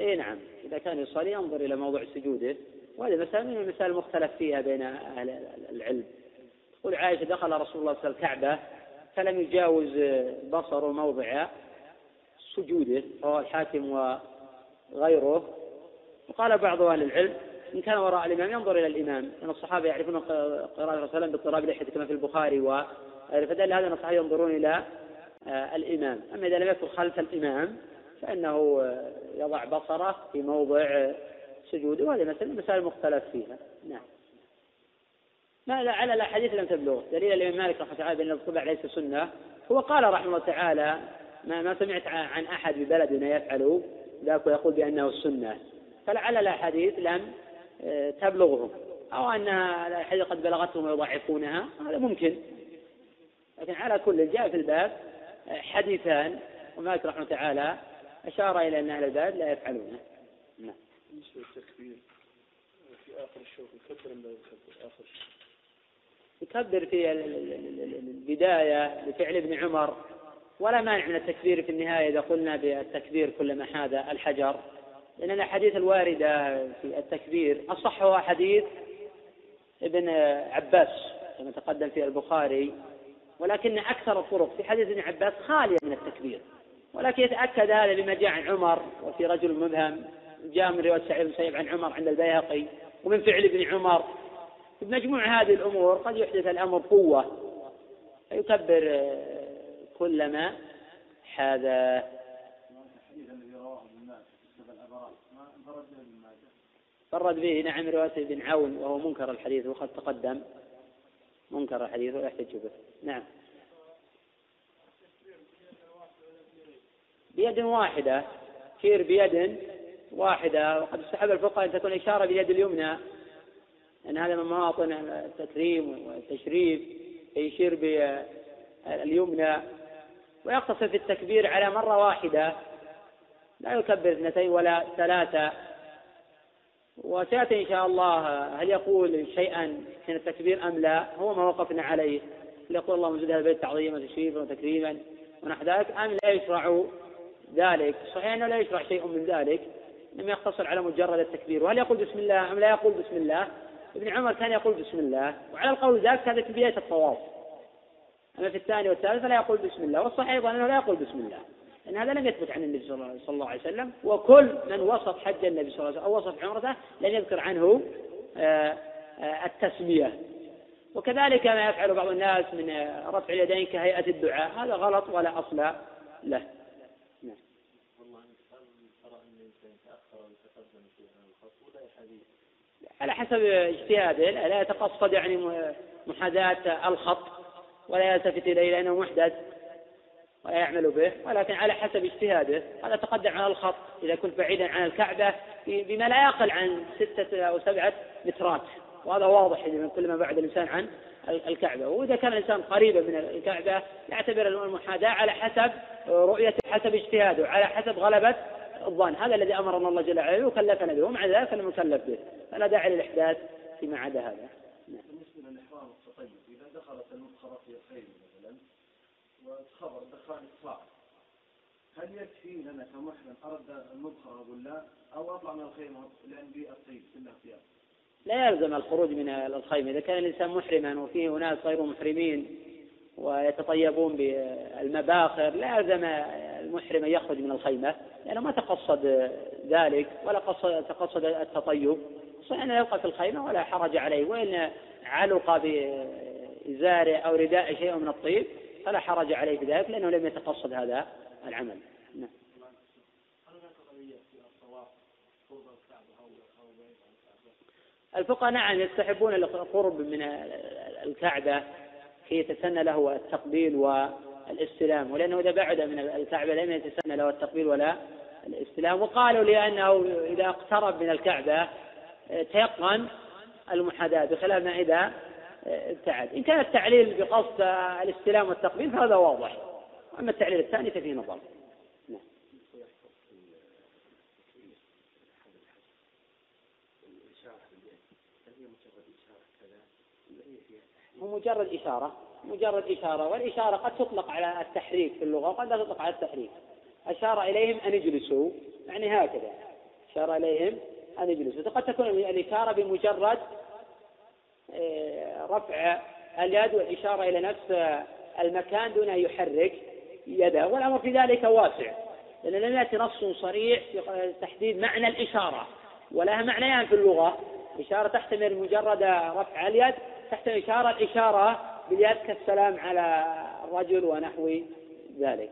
إي نعم. إذا كان يصلي ينظر إلى موضع سجوده. وهذه مسألة من المسائل المختلف فيها بين أهل العلم. تقول عائشة دخل رسول الله صلى الكعبة فلم يجاوز بصره موضع سجوده رواه الحاكم وغيره. وقال بعض أهل العلم إن كان وراء الإمام ينظر إلى الإمام لأن الصحابة يعرفون قراءة الرسول باضطراب لحيته كما في البخاري و فدل هذا أن الصحابة ينظرون إلى آه، الإمام. أما إذا لم يكن خلف الإمام فإنه آه، يضع بصرة في موضع سجوده وهذه مسألة مسائل مختلف فيها. نعم. ما على الأحاديث لم تبلغ دليل الإمام مالك رحمة الله بأن الطبع ليس سنة. هو قال رحمه الله تعالى ما, ما سمعت عن أحد ببلدنا يفعل ذاك ويقول بأنه السنة فلعل الأحاديث لم آه، تبلغهم. أو أنها الأحاديث قد بلغتهم ويضعفونها هذا ممكن. لكن على كل جاء في الباب حديثان ومالك رحمه الله تعالى أشار إلى أن أهل الباب لا يفعلونه نعم. بالنسبة للتكبير في آخر الشوط يكبر لا يكبر؟ آخر يكبر في البداية لفعل ابن عمر. ولا مانع من التكبير في النهاية إذا قلنا بالتكبير كلما حاذ الحجر. لأن الأحاديث الواردة في التكبير. أصحها حديث ابن عباس كما تقدم في البخاري ولكن أكثر الطرق في حديث ابن عباس خالية من التكبير. ولكن يتأكد هذا بما جاء عن عمر وفي رجل مبهم جاء من رواية سعيد بن سيب عن عمر عند البيهقي ومن فعل ابن عمر. بمجموع هذه الأمور قد يحدث الأمر قوة فيكبر كلما حاذا فرد به نعم رواية ابن عون وهو منكر الحديث وقد تقدم. منكر الحديث ويحتج به. نعم. بيد واحدة. كير بيد واحدة. وقد استحب الفقهاء أن تكون إشارة باليد اليمنى. أن هذا من مواطن التكريم والتشريف يشير باليمنى ويقتصر في التكبير على مرة واحدة. لا يكبر اثنتين ولا ثلاثة. وسيأتي إن شاء الله هل يقول شيئا حين التكبير أم لا؟ هو ما وقفنا عليه. هل يقول اللهم زد هذا البيت تعظيما وتشريفا وتكريما ونحو ذلك؟ أم لا يشرع ذلك؟ صحيح أنه لا يشرع شيء من ذلك. لم يقتصر على مجرد التكبير. وهل يقول بسم الله أم لا يقول بسم الله؟ ابن عمر كان يقول بسم الله. وعلى القول ذلك هذا في بداية الطواف. أما في الثاني والثالث فلا يقول بسم الله. والصحيح أيضا أنه لا يقول بسم الله. لأن هذا لم يثبت عن النبي صلى الله عليه وسلم. وكل من وصف حج النبي صلى الله عليه وسلم أو وصف عمرته لم يذكر عنه آه، آه، التسمية. وكذلك ما يفعل بعض الناس من رفع اليدين كهيئة الدعاء. هذا غلط ولا أصل له. نعم. على حسب اجتهاده لا يتقصد يعني محاذاة الخط ولا يلتفت إليه لأنه محدث. ولا يعمل به ولكن على حسب اجتهاده. هذا تقدم على الخط. إذا كنت بعيدا عن الكعبة بما لا يقل عن ستة أو سبعة مترات. وهذا واضح من كل ما بعد الإنسان عن الكعبة. وإذا كان الإنسان قريبا من الكعبة يعتبر المحاذاة على حسب رؤيته حسب اجتهاده على حسب غلبة الظن. هذا الذي أمرنا الله جل وعلا وكلفنا به ومع ذلك لم نكلف به. فلا داعي للإحداث فيما عدا هذا
نعم. بالنسبة للإحرام التطيب إذا دخلت المدخرة في الخيل مثلا وخبر دخان الصاع هل يكفي لنا كمحرم أرد المدخرة ولا أو أطلع من الخيمة لأن بي الطيب في الاختيار.
لا يلزم الخروج من الخيمة. إذا كان الإنسان محرما وفيه أناس غير محرمين ويتطيبون بالمباخر لا يلزم المحرم أن يخرج من الخيمة لأنه ما تقصد ذلك ولا قصد تقصد التطيب. صحيح أنه يبقى في الخيمة ولا حرج عليه وإن علق بإزاره أو رداء شيء من الطيب فلا حرج عليه بذلك لأنه لم يتقصد هذا العمل. نعم. الفقهاء نعم يستحبون القرب من الكعبة كي يتسنى له التقبيل والاستلام. ولأنه إذا بعد من الكعبة لم يتسنى له التقبيل ولا الاستلام. وقالوا لأنه إذا اقترب من الكعبة تيقن المحاذاة بخلاف ما إذا ابتعد إن كان التعليل بقصد الاستلام والتقبيل فهذا واضح. أما التعليل الثاني ففيه نظر هو مجرد إشارة. مجرد إشارة. والإشارة قد تطلق على التحريك في اللغة وقد لا تطلق على التحريك. أشار إليهم أن يجلسوا. يعني هكذا. أشار إليهم أن يجلسوا. قد تكون الإشارة بمجرد رفع اليد والإشارة إلى نفس المكان دون أن يحرك يده. والأمر في ذلك واسع لأن لم يأتي نص صريح في تحديد معنى الإشارة ولها معنيان في اللغة. إشارة تحتمل مجرد رفع اليد تحتمل إشارة الإشارة باليد كالسلام على الرجل ونحو ذلك.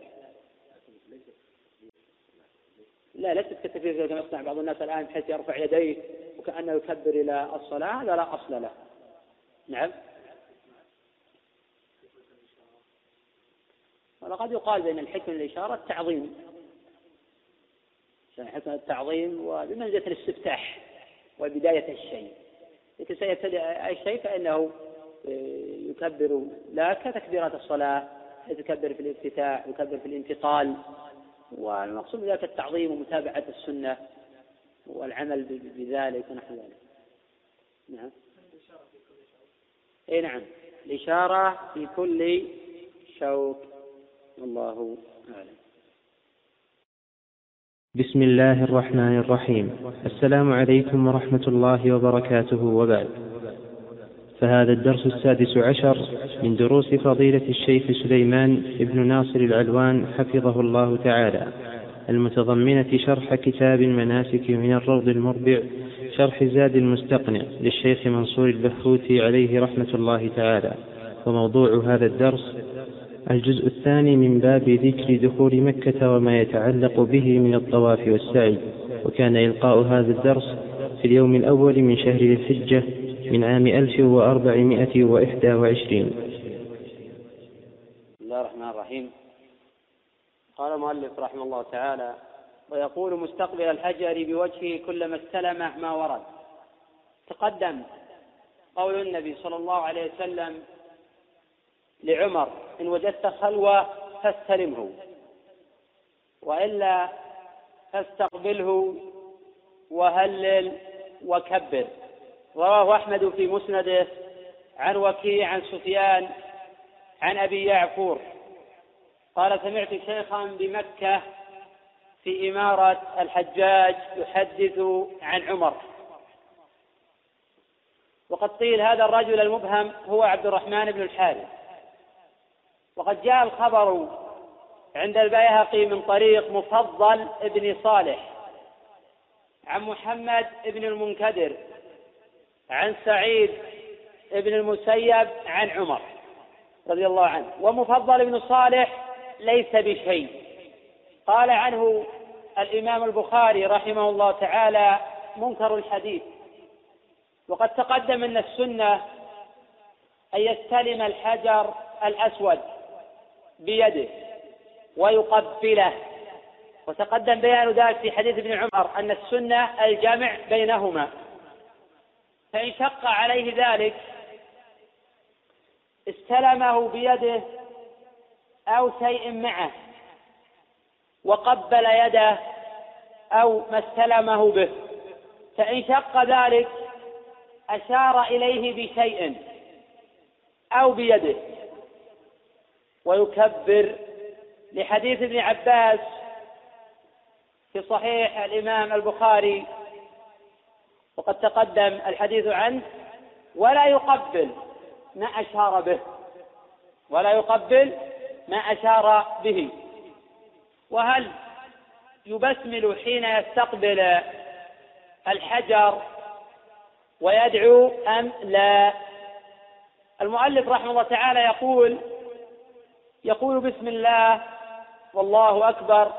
لا ليست كالتكبير كما يصنع بعض الناس الآن بحيث يرفع يديه وكأنه يكبر إلى الصلاة هذا لا أصل له. نعم. ولقد يقال بين الحكم الإشارة التعظيم. حكم التعظيم وبمنزلة الاستفتاح وبداية الشيء. لكن سيبتدئ الشيء فإنه آه، يكبر لا كتكبيرات الصلاة يكبر في الافتتاح يكبر في الانتقال. والمقصود بذلك التعظيم ومتابعة السنة والعمل بذلك ونحو ذلك. نعم. اي نعم. الإشارة في كل شوك الله أعلم.
بسم الله الرحمن الرحيم. السلام عليكم ورحمة الله وبركاته وبعد. فهذا الدرس السادس عشر من دروس فضيلة الشيخ سليمان بن ناصر العلوان حفظه الله تعالى. المتضمنة شرح كتاب المناسك من الروض المربع شرح زاد المستقنع للشيخ منصور البهوتي عليه رحمة الله تعالى. وموضوع هذا الدرس الجزء الثاني من باب ذكر دخول مكة وما يتعلق به من الطواف والسعي. وكان إلقاء هذا الدرس في اليوم الأول من شهر الحجة من عام 1421
بسم الله الرحمن الرحيم. قال المؤلف رحمه الله تعالى ويقول مستقبل الحجر بوجهه كلما استلم ما ورد. تقدم قول النبي صلى الله عليه وسلم لعمر إن وجدت خلوة فاستلمه وإلا فاستقبله وهلل وكبر. رواه أحمد في مسنده عن وكيع عن سفيان عن أبي يعفور. قال سمعت شيخا بمكة في إمارة الحجاج يحدث عن عمر. وقد قيل هذا الرجل المبهم هو عبد الرحمن بن الحارث. وقد جاء الخبر عند البيهقي من طريق مفضل ابن صالح عن محمد بن المنكدر عن سعيد بن المسيب عن عمر رضي الله عنه. ومفضل بن صالح ليس بشيء. قال عنه الإمام البخاري رحمه الله تعالى منكر الحديث. وقد تقدم أن السنة أن يستلم الحجر الأسود بيده ويقبله. وتقدم بيان ذلك في حديث ابن عمر أن السنة الجمع بينهما. فإن شق عليه ذلك استلمه بيده أو شيء معه. وقبل يده أو ما استلمه به. فإن شق ذلك أشار إليه بشيء أو بيده. ويكبر لحديث ابن عباس في صحيح الإمام البخاري. وقد تقدم الحديث عنه ولا يقبل ما أشار به. ولا يقبل ما أشار به. وهل يبسمل حين يستقبل الحجر ويدعو أم لا؟ المؤلف رحمه الله تعالى يقول يقول بسم الله والله أكبر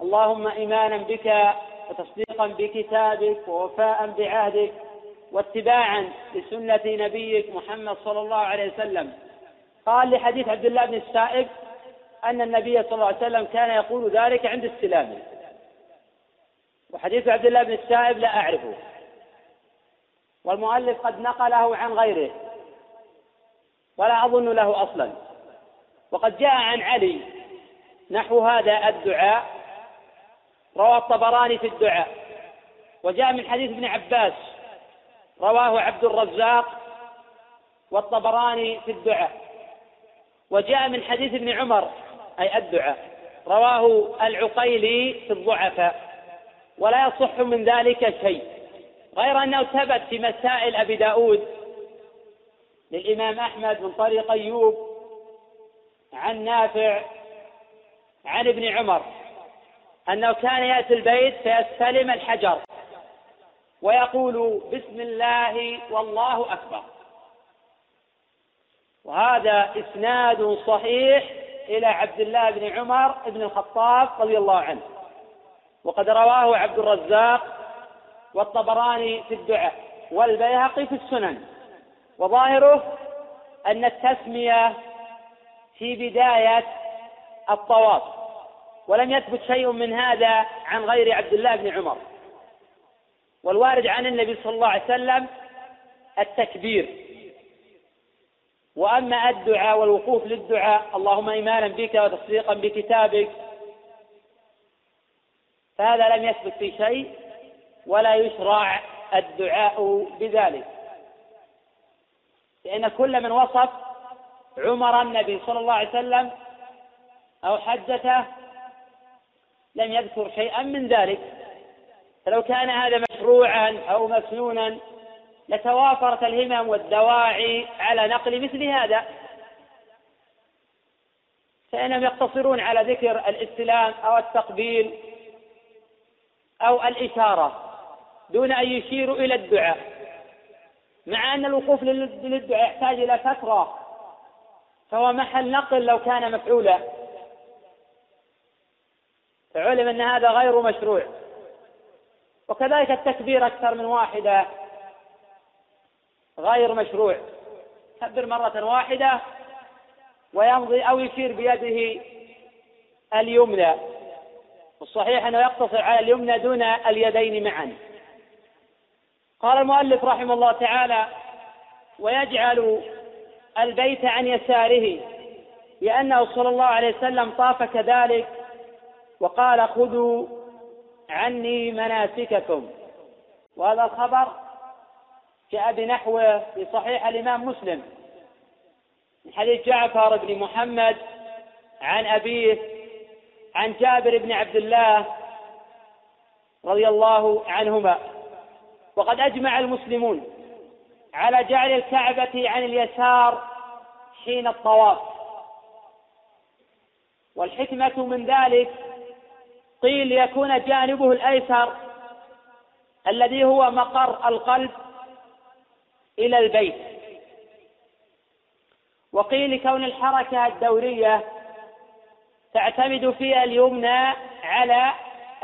اللهم إيمانا بك وتصديقا بكتابك ووفاء بعهدك واتباعا لسنة نبيك محمد صلى الله عليه وسلم. قال لحديث عبد الله بن السائب أن النبي صلى الله عليه وسلم كان يقول ذلك عند استلامه. وحديث عبد الله بن السائب لا أعرفه. والمؤلف قد نقله عن غيره. ولا أظن له أصلا. وقد جاء عن علي نحو هذا الدعاء. روى الطبراني في الدعاء. وجاء من حديث ابن عباس. رواه عبد الرزاق والطبراني في الدعاء. وجاء من حديث ابن عمر. أي الدعاء. رواه العقيلي في الضعفاء. ولا يصح من ذلك شيء. غير أنه ثبت في مسائل أبي داود للإمام أحمد من طريق أيوب عن نافع عن ابن عمر أنه كان يأتي البيت فيستلم الحجر ويقول بسم الله والله أكبر. وهذا إسناد صحيح إلى عبد الله بن عمر بن الخطاب رضي الله عنه. وقد رواه عبد الرزاق والطبراني في الدعاء والبيهقي في السنن. وظاهره أن التسمية في بداية الطواف ولم يثبت شيء من هذا عن غير عبد الله بن عمر. والوارد عن النبي صلى الله عليه وسلم التكبير. وأما الدعاء والوقوف للدعاء اللهم إيمانا بك وتصديقا بكتابك. فهذا لم يثبت في شيء ولا يشرع الدعاء بذلك. لأن كل من وصف عمر النبي صلى الله عليه وسلم أو حدثه لم يذكر شيئا من ذلك. فلو كان هذا مشروعا أو مسنونا لتوافرت الهمم والدواعي على نقل مثل هذا. فإنهم يقتصرون على ذكر الإستلام أو التقبيل أو الإشارة دون أن يشيروا إلى الدعاء. مع أن الوقوف للدعاء يحتاج إلى فترة فهو محل نقل لو كان مفعولا. فعلم أن هذا غير مشروع. وكذلك التكبير أكثر من واحدة. غير مشروع. كبر مرة واحدة ويمضي أو يشير بيده اليمنى. والصحيح أنه يقتصر على اليمنى دون اليدين معا. قال المؤلف رحمه الله تعالى ويجعل البيت عن يساره لأنه صلى الله عليه وسلم طاف كذلك وقال خذوا عني مناسككم. وهذا الخبر جاء بنحوه في صحيح الإمام مسلم. من حديث جعفر بن محمد عن أبيه عن جابر بن عبد الله رضي الله عنهما. وقد أجمع المسلمون على جعل الكعبة عن اليسار حين الطواف. والحكمة من ذلك قيل ليكون جانبه الأيسر الذي هو مقر القلب إلى البيت. وقيل كون الحركة الدورية تعتمد فيها اليمنى على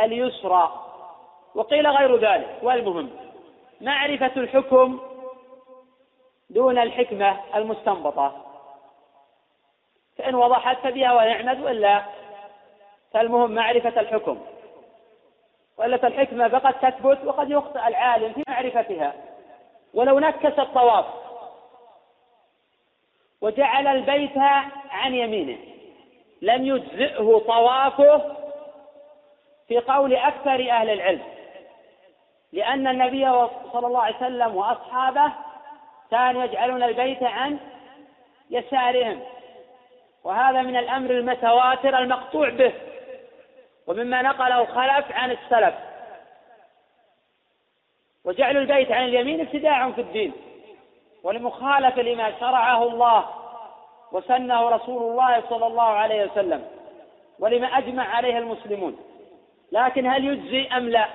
اليسرى. وقيل غير ذلك. والمهم معرفة الحكم دون الحكمة المستنبطة. فإن وضحت فبها ونعمت وإلا فالمهم معرفة الحكم. وإلا فالحكمة فقد تثبت وقد يخطئ العالم في معرفتها. ولو نكس الطواف وجعل البيت عن يمينه لم يجزئه طوافه في قول أكثر أهل العلم لأن النبي صلى الله عليه وسلم وأصحابه كانوا يجعلون البيت عن يسارهم وهذا من الأمر المتواتر المقطوع به ومما نقله خلف عن السلف. وجعل البيت عن اليمين ابتداع في الدين ولمخالفة لما شرعه الله وسنه رسول الله صلى الله عليه وسلم ولما أجمع عليه المسلمون. لكن هل يجزي أم لا؟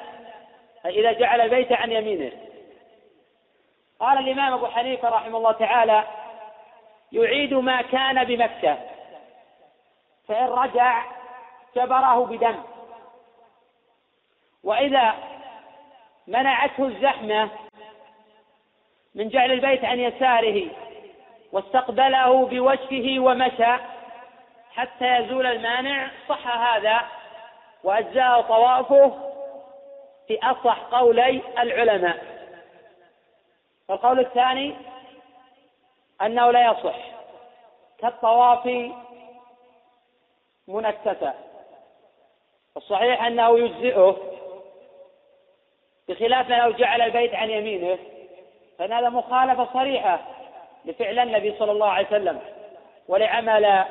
إذا جعل البيت عن يمينه. قال الإمام أبو حنيفة رحمه الله تعالى يعيد ما كان بمكة فإن رجع جبره بدم. وإذا منعته الزحمة من جعل البيت عن يساره واستقبله بوجهه ومشى حتى يزول المانع. صح هذا وأجزاه طوافه في أصح قولي العلماء. القول الثاني أنه لا يصح كالطواف منكسا الصحيح أنه يجزئه بخلاف لو جعل البيت عن يمينه فإن هذا مخالفة صريحة لفعل النبي صلى الله عليه وسلم ولعمل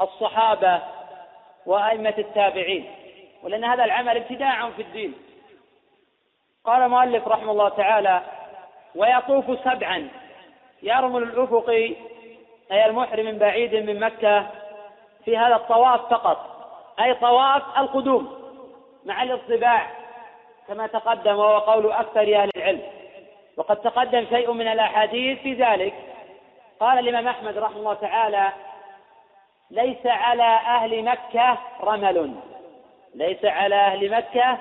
الصحابة وأئمة التابعين ولأن هذا العمل ابتداع في الدين. قال المؤلف رحمه الله تعالى ويطوف سبعا يرمل الأفقي أي المحرم من بعيد من مكة في هذا الطواف فقط أي طواف القدوم مع الاصطباع كما تقدم وهو قول أكثر أهل العلم. وقد تقدم شيء من الأحاديث في ذلك. قال الإمام أحمد رحمه الله تعالى ليس على أهل مكة رمل. ليس على أهل مكة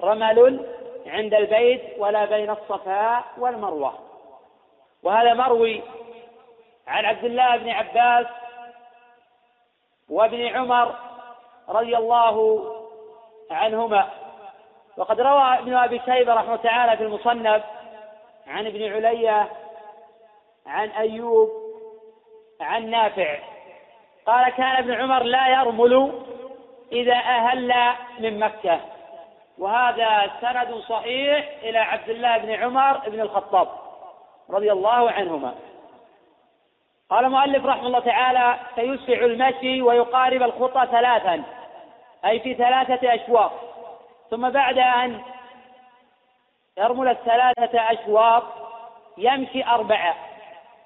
رمل عند البيت ولا بين الصفاء والمروة. وهذا مروي عن عبد الله بن عباس وابن عمر رضي الله عنهما. وقد روى ابن أبي شيبة رحمه تعالى في المصنف عن ابن علية عن أيوب عن نافع. قال كان ابن عمر لا يرمل إذا أهل من مكة. وهذا سند صحيح إلى عبد الله بن عمر بن الخطاب رضي الله عنهما. قال المؤلف رحمه الله تعالى فيسرع المشي ويقارب الخطى ثلاثا أي في ثلاثة أشواط ثم بعد أن يرمل الثلاثة أشواط يمشي أربعة.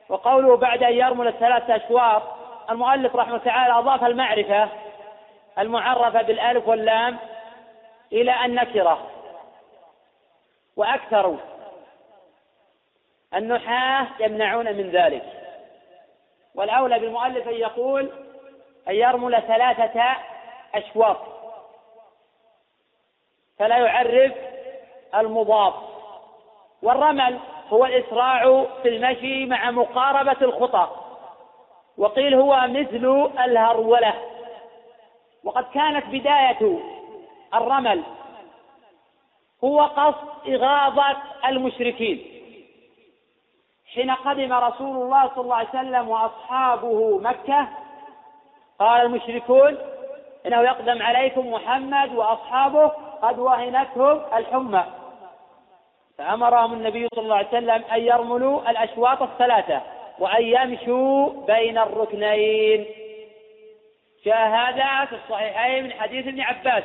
وقوله بعد أن يرمل الثلاثة أشواط المؤلف رحمه الله تعالى أضاف المعرفة المعرفة بالألف واللام إلى النكرة. وأكثر النحاة يمنعون من ذلك. والأولى بالمؤلف أن يقول أن يرمل ثلاثة أشواط. فلا يعرف المضاف. والرمل هو الإسراع في المشي مع مقاربة الخطى وقيل هو مثل الهرولة. وقد كانت بداية الرمل هو قصد إغاظة المشركين. حين قدم رسول الله صلى الله عليه وسلم وأصحابه مكة قال المشركون إنه يقدم عليكم محمد وأصحابه قد وهنتهم الحمى. فأمرهم النبي صلى الله عليه وسلم أن يرملوا الأشواط الثلاثة وأن يمشوا بين الركنين. جاء هذا في الصحيحين من حديث ابن عباس.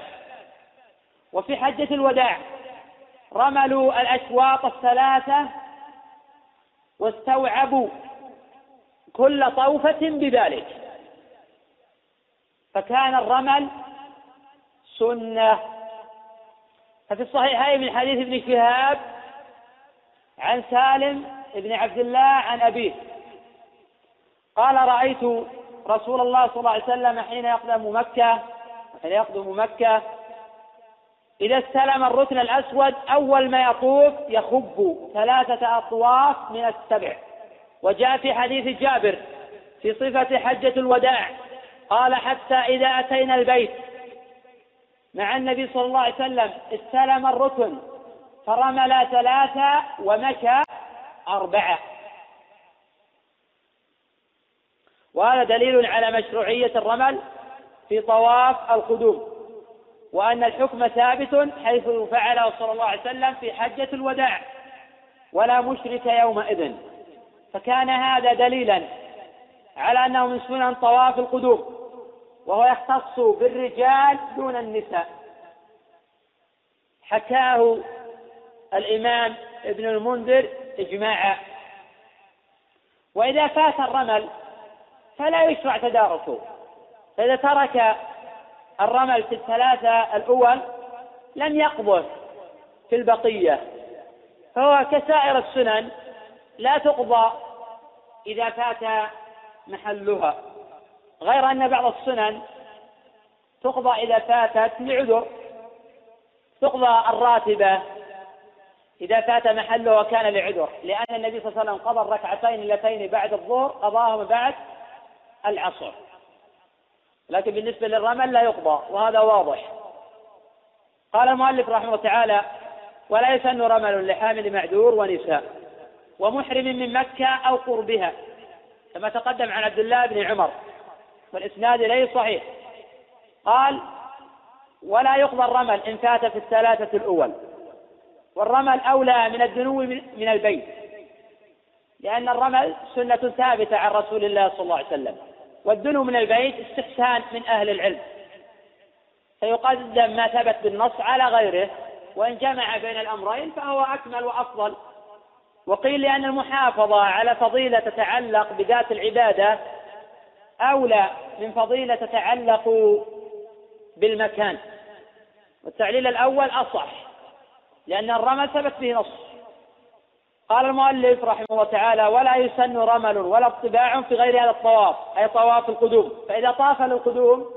وفي حجة الوداع رملوا الأشواط الثلاثة واستوعبوا كل طوفة بذلك. فكان الرمل سنة. ففي الصحيحين من حديث ابن شهاب عن سالم بن عبد الله عن أبيه. قال رأيت رسول الله صلى الله عليه وسلم حين يقدم مكة حين يقدم مكة إذا استلم الركن الأسود أول ما يطوف يخب ثلاثة أطواف من السبع. وجاء في حديث جابر في صفة حجة الوداع قال حتى إذا أتينا البيت مع النبي صلى الله عليه وسلم استلم الركن فرمل ثلاثة ومشى أربعة. وهذا دليل على مشروعية الرمل في طواف القدوم وأن الحكم ثابت حيث فعله صلى الله عليه وسلم في حجة الوداع ولا مشرك يومئذ. فكان هذا دليلا على أنه من سنن طواف القدوم. وهو يختص بالرجال دون النساء. حكاه الإمام ابن المنذر إجماعا. وإذا فات الرمل فلا يشرع تداركه. فإذا ترك الرمل في الثلاثة الأول لم يقبض في البقية. فهو كسائر السنن لا تقضى إذا فات محلها. غير أن بعض السنن تقضى إذا فاتت لعذر تقضى الراتبة إذا فات محله وكان لعذر لأن النبي صلى الله عليه وسلم قضى الركعتين اللتين بعد الظهر قضاهما بعد العصر. لكن بالنسبة للرمل لا يقضى وهذا واضح. قال المؤلف رحمه الله تعالى ولا يسن رمل لحامل معذور ونساء ومحرم من مكة أو قربها. كما تقدم عن عبد الله بن عمر. والإسناد إليه صحيح. قال ولا يقضى الرمل إن فات في الثلاثة الأول. والرمل أولى من الدنو من البيت. لأن الرمل سنة ثابتة عن رسول الله صلى الله عليه وسلم. والدنو من البيت استحسان من أهل العلم. فيقدم ما ثبت بالنص على غيره وإن جمع بين الأمرين فهو أكمل وأفضل. وقيل لأن المحافظة على فضيلة تتعلق بذات العبادة أولى من فضيلة تتعلق بالمكان. والتعليل الأول أصح لأن الرمل ثبت به نص. قال المؤلف رحمه الله تعالى ولا يسن رمل ولا اطباع في غير هذا الطواف أي طواف القدوم. فإذا طاف للقدوم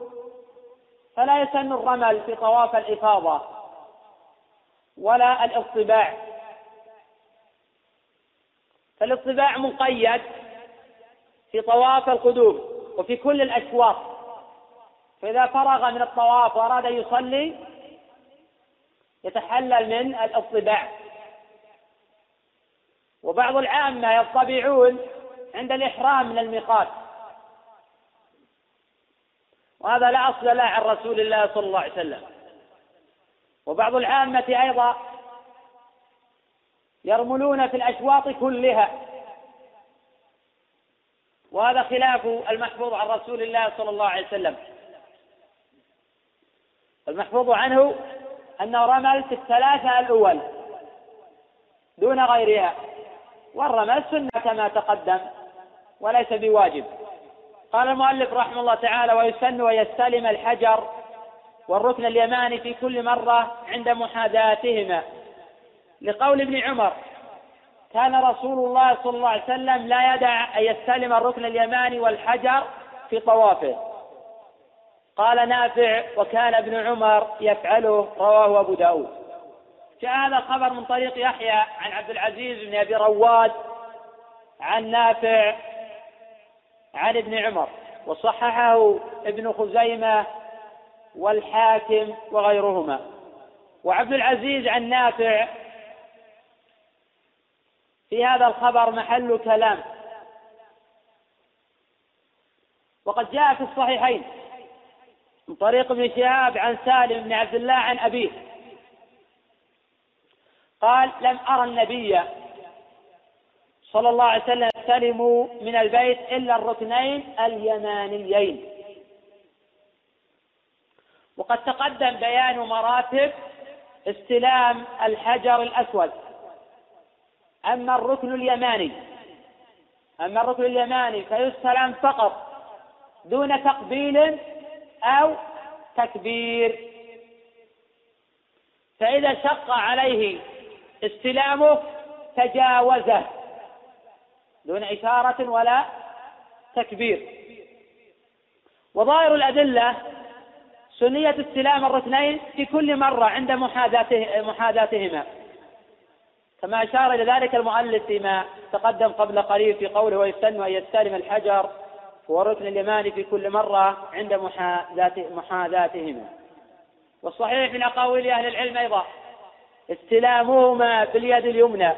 فلا يسن الرمل في طواف الإفاضة ولا الاطباع. فالاطباع مقيد في طواف القدوم. وفي كل الأشواط. فإذا فرغ من الطواف وأراد أن يصلي يتحلل من الأطباع. وبعض العامة يطبعون عند الإحرام من الميقات. وهذا لا أصل له عن رسول الله صلى الله عليه وسلم. وبعض العامة أيضا يرملون في الأشواط كلها. وهذا خلاف المحفوظ عن رسول الله صلى الله عليه وسلم. المحفوظ عنه أنه رمل في الثلاثة الأول دون غيرها والرمل سنة كما تقدم وليس بواجب. قال المؤلف رحمه الله تعالى ويسن ويستلم الحجر والركن اليماني في كل مرة عند محاذاتهما. لقول ابن عمر كان رسول الله صلى الله عليه وسلم لا يدع أن يستلم الركن اليماني والحجر في طوافه. قال نافع وكان ابن عمر يفعله رواه أبو داود. جاء هذا الخبر من طريق يحيى عن عبد العزيز بن أبي رواد عن نافع عن ابن عمر وصححه ابن خزيمة والحاكم وغيرهما. وعبد العزيز عن نافع في هذا الخبر محل كلام. وقد جاء في الصحيحين من طريق ابن شهاب عن سالم بن عبد الله عن أبيه. قال لم أرى النبي صلى الله عليه وسلم يستلم من البيت إلا الركنين اليمانيين. وقد تقدم بيان مراتب استلام الحجر الأسود. أما الركن اليماني أما الركن اليماني فيستلم فقط دون تقبيل أو تكبير. فإذا شق عليه استلامه تجاوزه دون إشارة ولا تكبير. وظاهر الأدلة سنية استلام الركنين في كل مرة عند محاذاته محاذاتهما. كما أشار إلى ذلك المؤلف فيما تقدم قبل قليل في قوله ويستن أن يستلم الحجر والركن اليماني في كل مرة عند محاذاتهما. والصحيح من أقاويل أهل العلم أيضا استلامهما باليد اليمنى.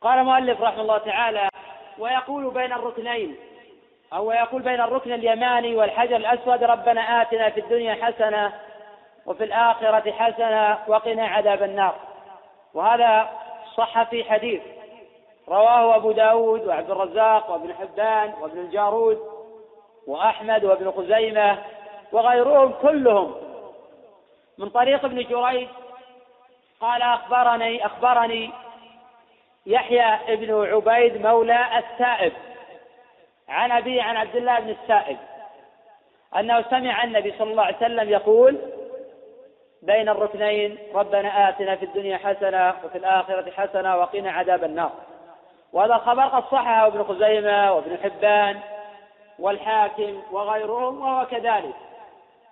قال المؤلف رحمه الله تعالى ويقول بين الركنين أو يقول بين الركن اليماني والحجر الأسود ربنا آتنا في الدنيا حسنة وفي الآخرة حسنة وقنا عذاب النار. وهذا صح في حديث رواه أبو داود وعبد الرزاق وابن حبان وابن الجارود وأحمد وابن خزيمة وغيرهم كلهم. من طريق ابن جريج قال أخبرني أخبرني يحيى ابن عبيد مولى السائب عن أبي عن عبد الله بن السائب أنه سمع النبي صلى الله عليه وسلم يقول بين الركنين ربنا آتنا في الدنيا حسنة وفي الآخرة حسنة وقنا عذاب النار. وهذا الخبر قد صححه ابن خزيمة وابن حبان والحاكم وغيرهم وهو كذلك.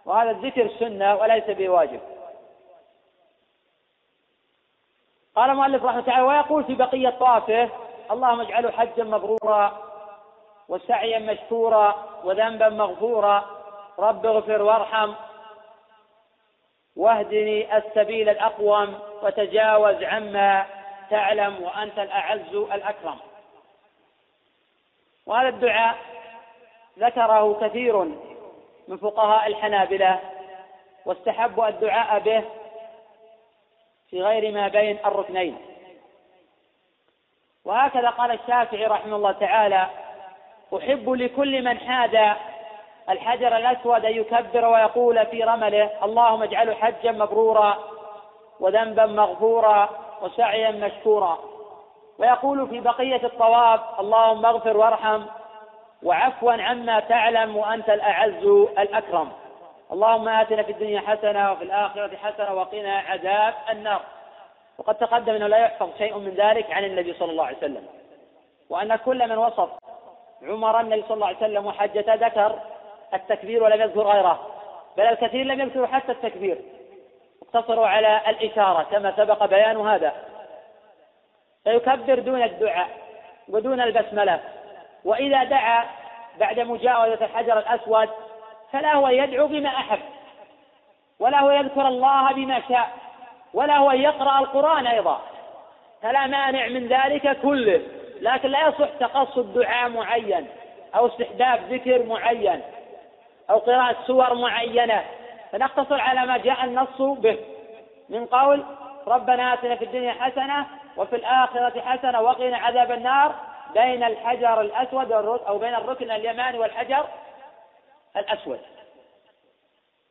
وهذا الذكر سنة وليس بواجب. قال المؤلف رحمه الله تعالى ويقول في بقية طافه اللهم اجعله حجا مبرورا وسعيا مشكورا وذنبا مغفورا. رب اغفر وارحم. واهدني السبيل الأقوم وتجاوز عما تعلم وأنت الأعز الأكرم. وهذا الدعاء ذكره كثير من فقهاء الحنابلة واستحبوا الدعاء به في غير ما بين الركنين. وهكذا قال الشافعي رحمه الله تعالى أحب لكل من حاد الحجر الأسود أن يكبر ويقول في رمله اللهم اجعله حجا مبرورا وذنبا مغفورا وسعيا مشكورا. ويقول في بقية الطواف اللهم اغفر وارحم وعفوا عما تعلم وأنت الأعز الأكرم. اللهم آتنا في الدنيا حسنة وفي الآخرة حسنة وقنا عذاب النار. وقد تقدم أنه لا يحفظ شيء من ذلك عن النبي صلى الله عليه وسلم. وأن كل من وصف عمر النبي صلى الله عليه وسلم وحجته ذكر التكبير ولم يذكر غيره بل الكثير لم يذكروا حتى التكبير. اقتصروا على الإشارة كما سبق بيان هذا. فيكبر دون الدعاء ودون البسملة وإذا دعا بعد مجاوزة الحجر الأسود فلا هو يدعو بما أحب ولا هو يذكر الله بما شاء ولا هو يقرأ القرآن أيضا. فلا مانع من ذلك كله لكن لا يصح تقصد دعاء معين أو استحباب ذكر معين. أو قراءة سور معينة. فنقتصر على ما جاء النص به. من قول ربنا آتنا في الدنيا حسنة وفي الآخرة حسنة وقنا عذاب النار. بين الحجر الأسود أو بين الركن اليماني والحجر الأسود.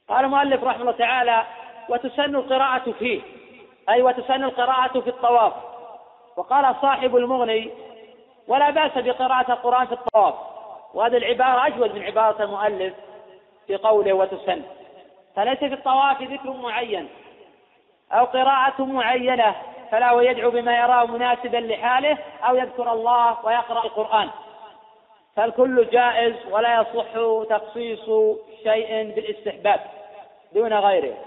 قال المؤلف رحمه الله تعالى وتسن القراءة فيه. أي وتسن القراءة في الطواف. وقال صاحب المغني ولا بأس بقراءة القرآن في الطواف. وهذه العبارة أجود من عبارة المؤلف. في قوله وتسن. فليس في الطواف ذكر معين أو قراءة معينة فلا هو يدعو بما يراه مناسبا لحاله أو يذكر الله ويقرأ القرآن. فالكل جائز ولا يصح تخصيص شيء بالاستحباب دون غيره.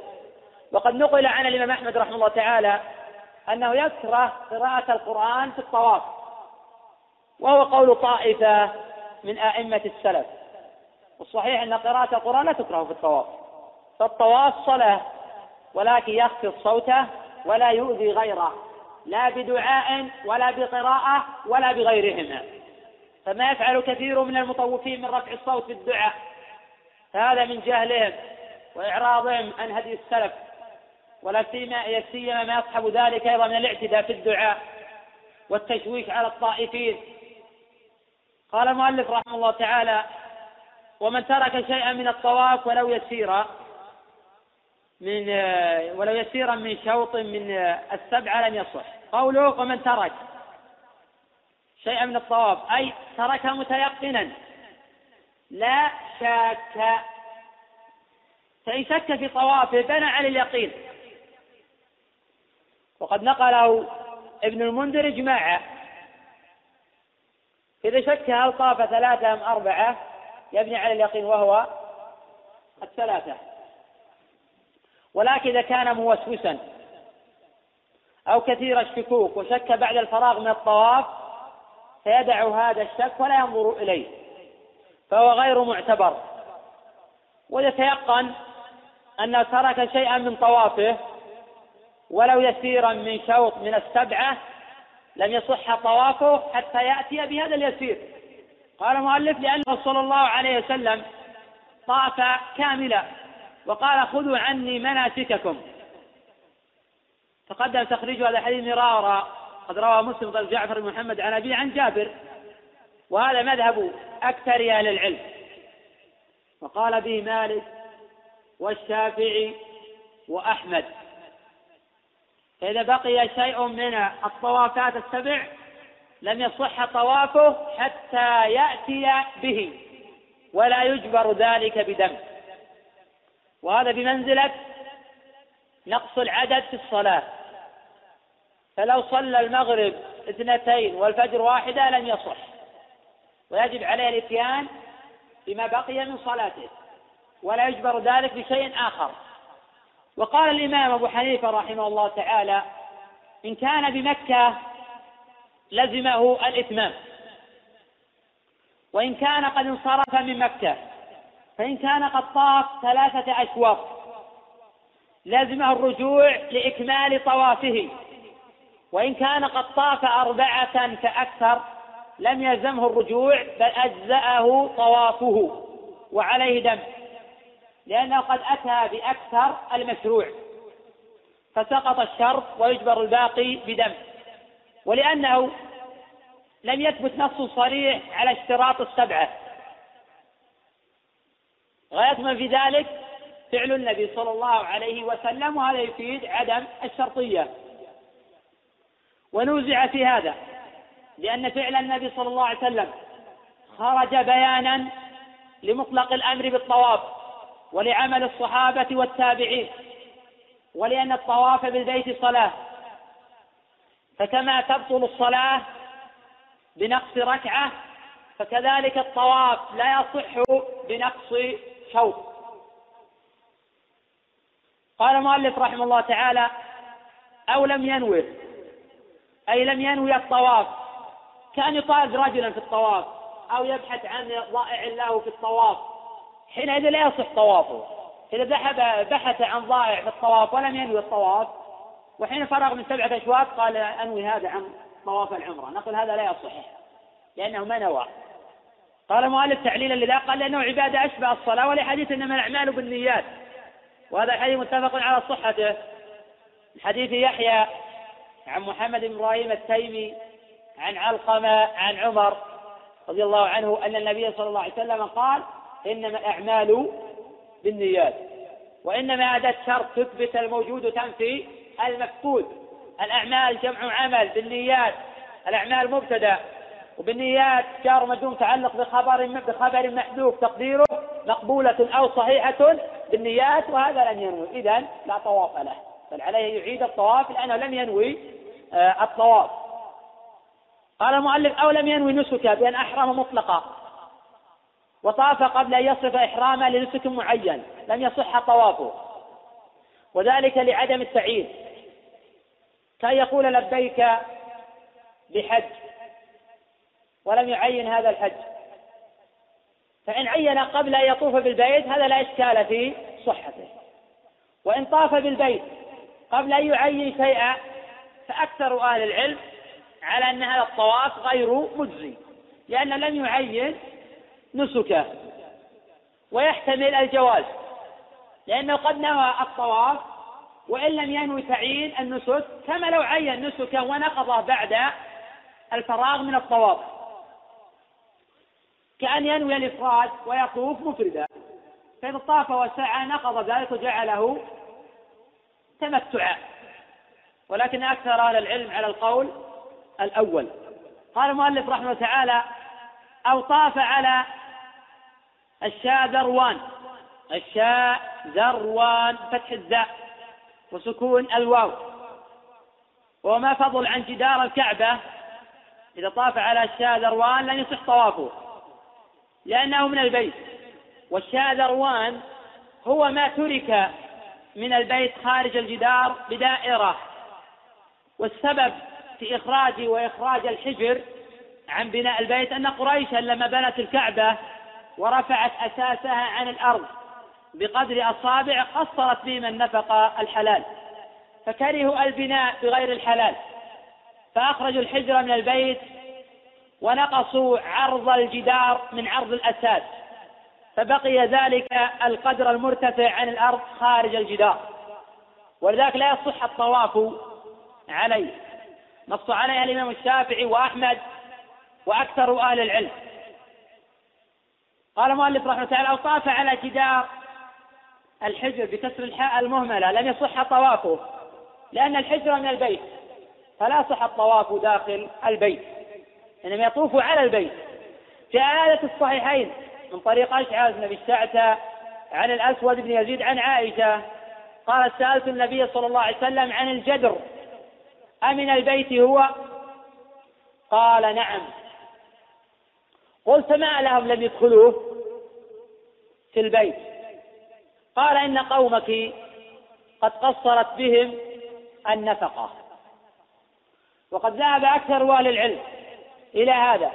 وقد نقل عن الإمام أحمد رحمه الله تعالى أنه يكره قراءة القرآن في الطواف وهو قول طائفة من أئمة السلف. والصحيح أن قراءة القرآن لا تكره في الطواف. فالطواف صلاة ولكن يخفض صوته ولا يؤذي غيره لا بدعاء ولا بقراءة ولا بغيرهما فما يفعل كثير من المطوفين من رفع الصوت بالدعاء. فهذا من جهلهم وإعراضهم عن هدي السلف. ولا سيما ما يصحب ذلك أيضا من الاعتداء في الدعاء والتشويش على الطائفين. قال المؤلف رحمه الله تعالى ومن ترك شيئا من الطواف ولو يسيرا من ولو يسيرا من شوط من السبعة لم يصح. قوله ومن ترك شيئا من الطواف أي ترك متيقنا. لا شاك فإن شك في طوافه بنى على اليقين. وقد نقله ابن المنذر إجماعا. إذا شك هل طاف ثلاثة أم أربعة؟ يبني على اليقين وهو الثلاثة. ولكن إذا كان موسوسا أو كثير الشكوك وشك بعد الفراغ من الطواف فيدع هذا الشك ولا ينظر إليه فهو غير معتبر. ويتيقن أنه ترك شيئا من طوافه ولو يسيرا من شوط من السبعة لم يصح طوافه حتى يأتي بهذا اليسير. قال المؤلف لأنه صلى الله عليه وسلم طاف كاملا وقال خذوا عني مناسككم. تقدم تخريج هذا الحديث مرارا قد روى مسلم بن جعفر بن محمد عن أبي عن جابر. وهذا مذهب أكثر أهل العلم. وقال به مالك والشافعي وأحمد. فإذا بقي شيء من الطوافات السبع لم يصح طوافه حتى يأتي به ولا يجبر ذلك بدم. وهذا بمنزلة نقص العدد في الصلاة. فلو صلى المغرب اثنتين والفجر واحدة لم يصح. ويجب عليه الإتيان بما بقي من صلاته ولا يجبر ذلك بشيء آخر. وقال الإمام أبو حنيفة رحمه الله تعالى إن كان بمكة لزمه الإتمام. وإن كان قد انصرف من مكة فإن كان قد طاف ثلاثة أشواط لزمه الرجوع لإكمال طوافه. وإن كان قد طاف أربعة فأكثر لم يلزمه الرجوع بل أجزأه طوافه وعليه دم لأنه قد أتى بأكثر المشروع. فسقط الشرط ويجبر الباقي بدم. ولأنه لم يثبت نص صريح على اشتراط السبعة. غاية ما في ذلك فعل النبي صلى الله عليه وسلم وهذا يفيد عدم الشرطية. ونوزع في هذا لأن فعل النبي صلى الله عليه وسلم خرج بيانا لمطلق الأمر بالطواف ولعمل الصحابة والتابعين ولأن الطواف بالبيت صلاة. فكما تبطل الصلاة بنقص ركعة فكذلك الطواف لا يصح بنقص شوط قال المؤلف رحمه الله تعالى أو لم ينوي أي لم ينوي الطواف. كأن يطالب رجلا في الطواف أو يبحث عن ضائع له في الطواف. حينئذ لا يصح طوافه. إذا بحث عن ضائع في الطواف ولم ينوي الطواف وحين فرغ من سبعة أشواط قال أنوي هذا عن طواف العمرة. نقول هذا لا يصح لأنه ما نوى. قال المؤلف تعليلا لذا قال لأنه عبادة أشبه الصلاة ولحديث إنما الأعمال بالنيات. وهذا الحديث متفق على صحته. حديث يحيى عن محمد بن إبراهيم التيمي عن علقمة عن عمر رضي الله عنه أن النبي صلى الله عليه وسلم قال إنما الأعمال بالنيات وإنما أداة شرط تثبت الموجود وتنفي المفقود. الأعمال جمع عمل بالنيات. الأعمال مبتدأ. وبالنيات جار مجنون تعلق بخبر بخبر محذوف تقديره. مقبولة أو صحيحة بالنيات وهذا لم ينوي. إذا لا طواف له. بل عليه يعيد الطواف لأنه لم ينوي آه، الطواف. قال المؤلف أو لم ينوي نسكا بأن أحرم مطلقا. وطاف قبل أن يصرف إحرامه لنسك معين. لم يصح طوافه. وذلك لعدم التعيين. كان يقول لبيك بحج ولم يعين هذا الحج. فإن عين قبل أن يطوف بالبيت هذا لا إشكال في صحته. وإن طاف بالبيت قبل أن يعين شيئا فأكثر أهل العلم على أن هذا الطواف غير مجزي لأنه لم يعين نسكه ويحتمل الجواز لأنه قد نوى الطواف وإن لم ينوي تعيين النسك كما لو عين نسكا ونقضه بعد الفراغ من الطواف. كأن ينوي الإفراد ويطوف مفردا. فإذا طاف وسعى نقض ذلك وجعله تمتعا. ولكن أكثر أهل العلم على القول الأول. قال المؤلف رحمه الله تعالى أو طاف على الشاء ذروان الشاء ذروان فتح الزاء. وسكون الواو. وما فضل عن جدار الكعبة إذا طاف على الشاء ذروان لن يصح طوافه لأنه من البيت. والشاء ذروان هو ما ترك من البيت خارج الجدار بدائرة. والسبب في إخراج وإخراج الحجر عن بناء البيت أن قريشا لما بنت الكعبة ورفعت أساسها عن الأرض بقدر أصابع قصرت بهم النفقة الحلال فكرهوا البناء بغير الحلال فأخرجوا الحجر من البيت ونقصوا عرض الجدار من عرض الأساس فبقي ذلك القدر المرتفع عن الأرض خارج الجدار ولذلك لا يصح الطواف عليه نص عليه الإمام الشافعي وأحمد وأكثر أهل العلم. قال المؤلف رحمه الله تعالى أو طاف على جدار الحجر بكسر الحاء المهملة لم يصح طوافه لأن الحجر من البيت فلا صح الطواف داخل البيت إنما يطوف على البيت. جاء آية الصحيحين من طريق أشعث بن الشعثة عن الأسود بن يزيد عن عائشة قال سألت النبي صلى الله عليه وسلم عن الجدر أمن البيت هو؟ قال نعم. قلت ما لهم لم يدخلوه في البيت؟ قال إن قومك قد قصرت بهم النفقة. وقد ذهب أكثر أهل العلم إلى هذا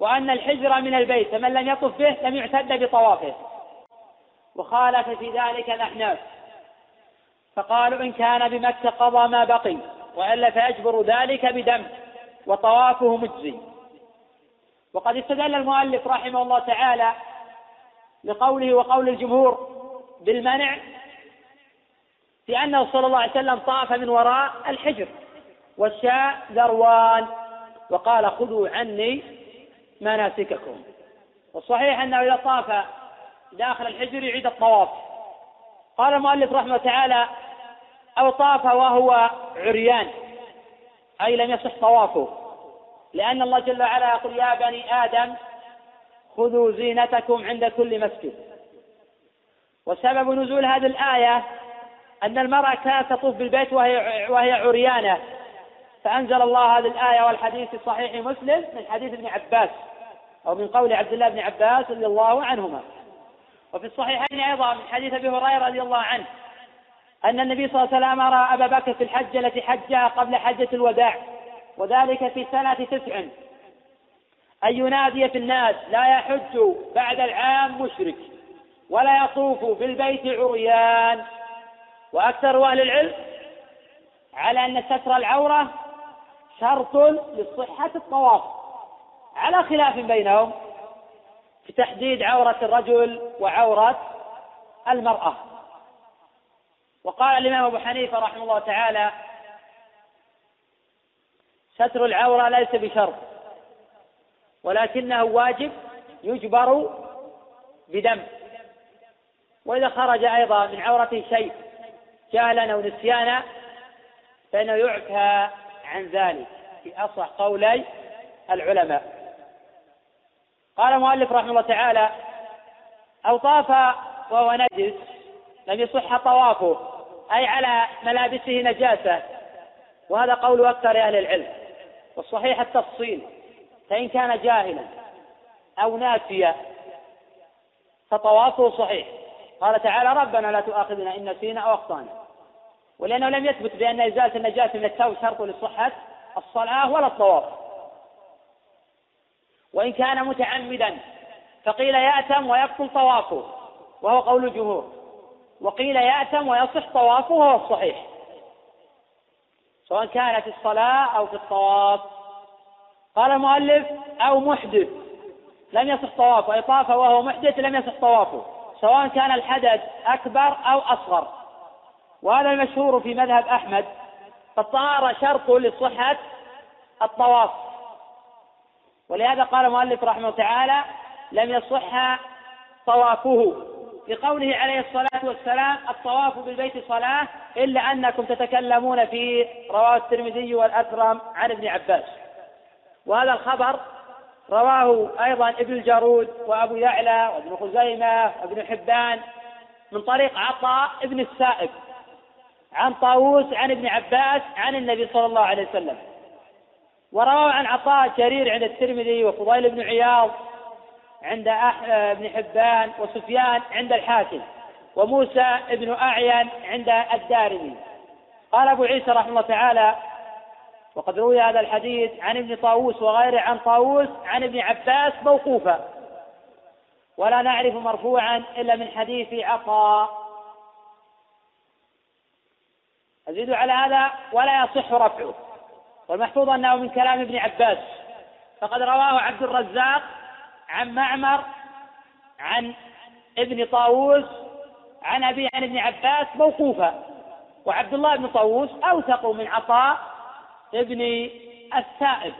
وأن الحجر من البيت فمن لم يطف به لم يعتد بطوافه. وخالف في ذلك الأحناف. فقالوا إن كان بمكة قضى ما بقي وإلا فيجبر ذلك بدم وطوافه مجزي. وقد استدل المؤلف رحمه الله تعالى لقوله وقول الجمهور بالمنع في أنه صلى الله عليه وسلم طاف من وراء الحجر والشاء ذروان وقال خذوا عني مناسككم. والصحيح أنه إذا طاف داخل الحجر يعيد الطواف. قال المؤلف رحمه تعالى أو طاف وهو عريان أي لم يصح طوافه لأن الله جل وعلا يقول يا بني آدم خذوا زينتكم عند كل مسجد. وسبب نزول هذه الآية أن المرأة كانت تطوف بالبيت وهي وهي عريانة. فأنزل الله هذه الآية والحديث في صحيح مسلم من حديث ابن عباس أو من قول عبد الله بن عباس رضي الله عنهما. وفي الصحيحين أيضا من حديث أبي هريرة رضي الله عنه أن النبي صلى الله عليه وسلم أمر أبا بكر في الحجة التي حجها قبل حجة الوداع وذلك في سنة تسع. أن ينادي في الناس لا يحج بعد العام مشرك ولا يطوف بالبيت عريان. وأكثر أهل العلم على أن ستر العورة شرط لصحة الطواف. على خلاف بينهم في تحديد عورة الرجل وعورة المرأة. وقال الإمام أبو حنيفة رحمه الله تعالى ستر العورة ليس بشرط ولكنه واجب يجبر بدم. وإذا خرج أيضا من عورته شيء جهلا أو نسيانا فإنه يعفى عن ذلك. في أصح قولي العلماء. قال المؤلف رحمه الله تعالى أو طاف وهو نجس لم يصح طوافه أي على ملابسه نجاسة. وهذا قول أكثر أهل العلم والصحيح التفصيل. فإن كان جاهلا أو ناسيا فطوافه صحيح. قال تعالى ربنا لا تؤاخذنا إن نسينا أو أخطأنا. ولأنه لم يثبت بأن إزالة النجاسة من الثوب شرط لصحة الصلاة ولا الطواف. وإن كان متعمدا فقيل يأتم ويبطل طوافه وهو قول الجمهور. وقيل يأتم ويصح طوافه وهو الصحيح سواء كان في الصلاة أو في الطواف. قال المؤلف أو محدث. لم يصح طوافه أي طاف وهو محدث لم يصح طوافه. سواء كان الحدث أكبر أو أصغر. وهذا المشهور في مذهب أحمد. فالطهارة شرط لصحة الطواف. ولهذا قال المؤلف رحمه الله تعالى لم يصح طوافه. لقوله عليه الصلاة والسلام الطواف بالبيت صلاة إلا أنكم تتكلمون فيه رواه الترمذي والأكرم عن ابن عباس. وهذا الخبر رواه أيضا ابن الجارود وأبو يعلى وابن خزيمة وابن حبان من طريق عطاء ابن السائب عن طاووس عن ابن عباس عن النبي صلى الله عليه وسلم. ورواه عن عطاء جرير عند الترمذي وفضيل بن عياض عند ابن حبان وسفيان عند الحاكم وموسى بن أعين عند الدارمي. قال أبو عيسى رحمه الله تعالى وقد روي هذا الحديث عن ابن طاووس وغيره عن طاووس عن ابن عباس موقوفا. ولا نعرف مرفوعا إلا من حديث عطاء أزيد على هذا ولا يصح رفعه. والمحفوظ أنه من كلام ابن عباس. فقد رواه عبد الرزاق عن معمر عن ابن طاووس عن أبي عن ابن عباس موقوفا. وعبد الله بن طاووس أوثق من عطاء ابن السائب.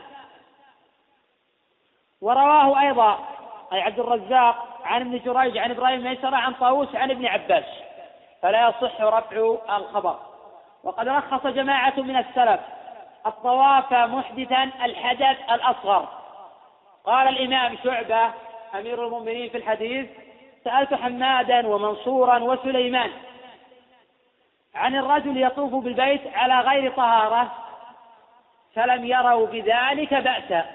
ورواه أيضا أي عبد الرزاق عن ابن جريج عن إبراهيم ميسرة عن طاووس عن ابن عباس. فلا يصح رفع الخبر. وقد رخص جماعة من السلف الطواف محدثا الحدث الأصغر. قال الإمام شعبة أمير المؤمنين في الحديث سألت حمادا ومنصورا وسليمان عن الرجل يطوف بالبيت على غير طهارة فلم يروا بذلك بأسا.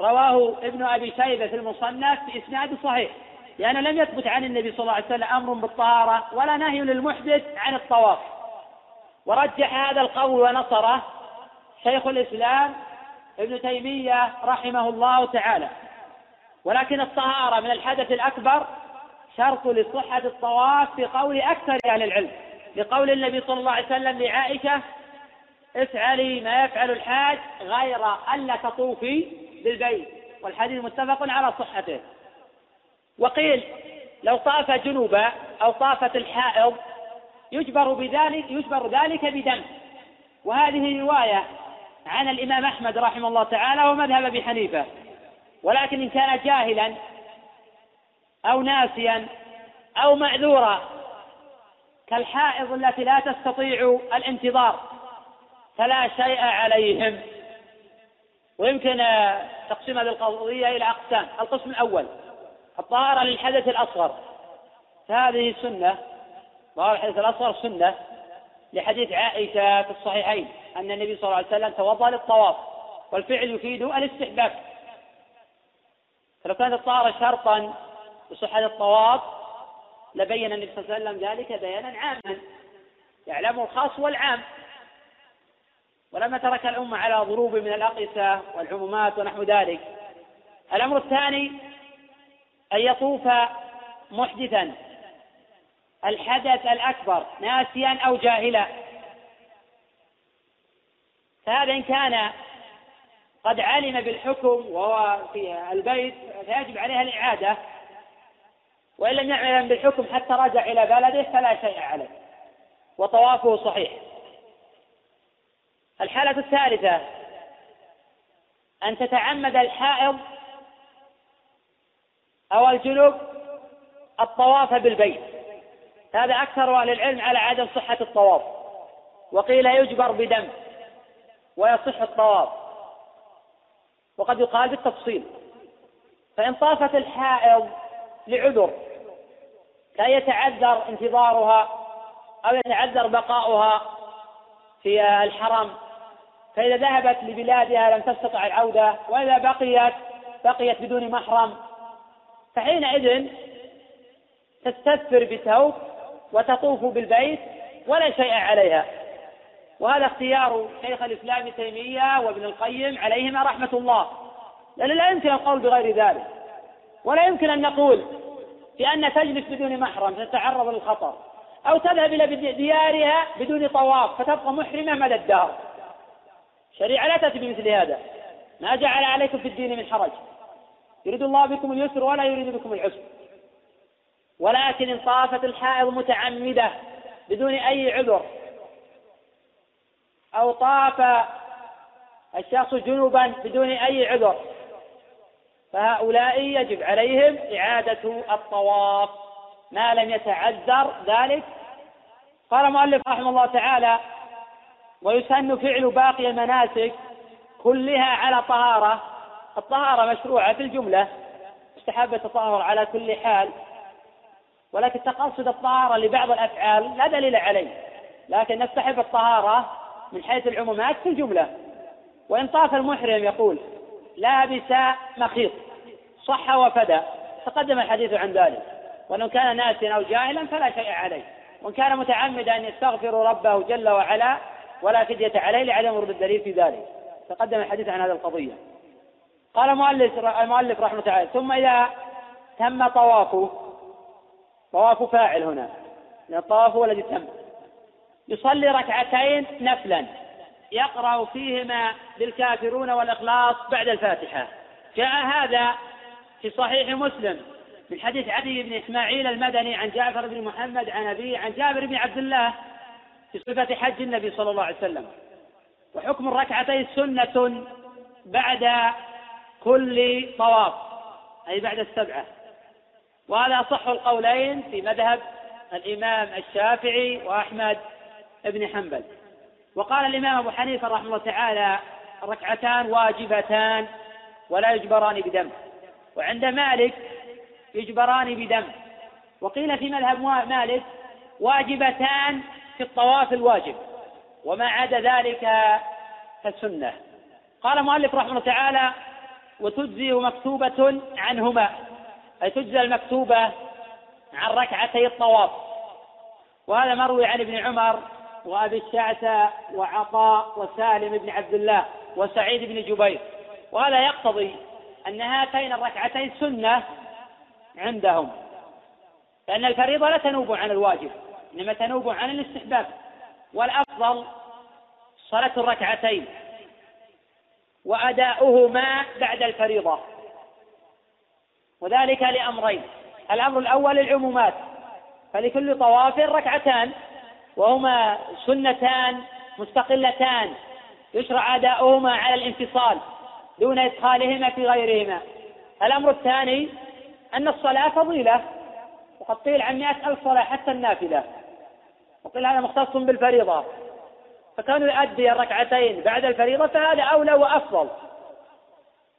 رواه ابن أبي شيبة في المصنف بإسناد صحيح. لأنه لم يثبت عن النبي صلى الله عليه وسلم أمر بالطهارة ولا نهي للمحدث عن الطواف. ورجح هذا القول ونصره شيخ الإسلام ابن تيمية رحمه الله تعالى. ولكن الطهارة من الحدث الأكبر شرط لصحة الطواف في قول أكثر أهل العلم. لقول النبي صلى الله عليه وسلم لعائشة افعلي ما يفعل الحاج غير ألا تطوفي بالبيت والحديث متفق على صحته. وقيل لو طاف جنوبا أو طافت الحائض يجبر بذلك يجبر ذلك بدم. وهذه رواية عن الإمام أحمد رحمه الله تعالى ومذهب أبي حنيفة. ولكن إن كان جاهلا أو ناسيا أو معذورا كالحائض التي لا تستطيع الانتظار. فلا شيء عليهم. ويمكن تقسيم هذه القضية إلى أقسام. القسم الأول الطهارة للحدث الأصغر. فهذه سنة طهارة الحدث الأصغر سنة لحديث عائشة في الصحيحين أن النبي صلى الله عليه وسلم توضأ للطواف والفعل يفيد الاستحباب. فلو كانت الطهارة شرطا لصحة الطواف لبين النبي صلى الله عليه وسلم ذلك بيانا عاما. يعلمه الخاص والعام. ولما ترك الأمة على ضروب من الأقصى والعمومات ونحو ذلك. الأمر الثاني أن يطوف محدثا. الحدث الأكبر ناسيا أو جاهلا. فهذا إن كان قد علم بالحكم وهو في البيت فيجب عليها الإعادة. وإن لم يعلم بالحكم حتى رجع إلى بلده فلا شيء عليه. وطوافه صحيح. الحالة الثالثة أن تتعمد الحائض أو الجنوب الطواف بالبيت. هذا أكثر أهل العلم على عدم صحة الطواف. وقيل يجبر بدم ويصح الطواف. وقد يقال بالتفصيل. فإن طافت الحائض لعذر كان يتعذر انتظارها أو يتعذر بقاؤها في الحرم فإذا ذهبت لبلادها لم تستطع العودة وإذا بقيت بقيت بدون محرم فحينئذ تستثفر بثوب وتطوف بالبيت ولا شيء عليها. وهذا اختيار شيخ الإسلام ابن تيمية وابن القيم عليهما رحمة الله. لأن لا يمكن القول بغير ذلك. ولا يمكن أن نقول بأن تجلس بدون محرم تتعرض للخطر أو تذهب إلى ديارها بدون طواف فتبقى محرمة مدى الدهر. شريعة لا تأتي بمثل هذا. ما جعل عليكم في الدين من حرج. يريد الله بكم اليسر ولا يريد بكم العسر. ولكن إن طافت الحائض متعمدة بدون أي عذر أو طاف الشخص جنوبا بدون أي عذر فهؤلاء يجب عليهم إعادة الطواف. ما لم يتعذر ذلك. قال المؤلف رحمه الله تعالى ويسن فعل باقي المناسك كلها على طهارة. الطهارة مشروعة في الجملة استحب التطهر على كل حال. ولكن تقصد الطهارة لبعض الأفعال لا دليل عليه لكن نستحب الطهارة من حيث العمومات في الجملة. وإن طاف المحرم يقول لابس مخيط صح وفدى تقدم الحديث عن ذلك. وإن كان ناسيا أو جاهلا فلا شيء عليه. وإن كان متعمدا أن يستغفر ربه جل وعلا ولا فدية عليه لعدم ورود الدليل في ذلك. تقدم الحديث عن هذه القضية. قال المؤلف المؤلف رحمه الله تعالى ثم إذا تم طوافه طواف فاعل هنا. الطواف هو الذي تم. يصلي ركعتين نفلا. يقرأ فيهما بالكافرون والإخلاص بعد الفاتحة. جاء هذا في صحيح مسلم من حديث عدي بن إسماعيل المدني عن جعفر بن محمد عن أبيه عن جابر بن عبد الله في صفة حج النبي صلى الله عليه وسلم. وحكم الركعتين سنة بعد كل طواف أي بعد السبعة. وهذا أصح القولين في مذهب الإمام الشافعي وأحمد بن حنبل. وقال الإمام أبو حنيفة رحمه الله تعالى الركعتان واجبتان ولا يجبران بدم. وعند مالك يجبران بدم. وقيل في مذهب مالك واجبتان في الطواف الواجب وما عدا ذلك فالسنة قال مؤلف رحمه الله تعالى وتجزي مكتوبة عنهما. أي تجزى المكتوبة عن ركعتي الطواف. وهذا مروي عن ابن عمر وأبي الشعثة وعطاء وسالم بن عبد الله وسعيد بن جبير. وهذا يقتضي أن هاتين الركعتين سنة عندهم لأن الفريضة لا تنوب عن الواجب. إنما تنوب عن الاستحباب. والأفضل صلاة الركعتين وأداؤهما بعد الفريضة. وذلك لأمرين. الأمر الأول العمومات. فلكل طواف ركعتان وهما سنتان مستقلتان. يشرع أداؤهما على الانفصال دون إدخالهما في غيرهما. الأمر الثاني أن الصلاة فضيلة وقد قيل عن مئة ألف صلاة حتى النافلة. وقيل هذا مختص بالفريضة. فكانوا يؤدي الركعتين بعد الفريضة فهذا أولى وأفضل.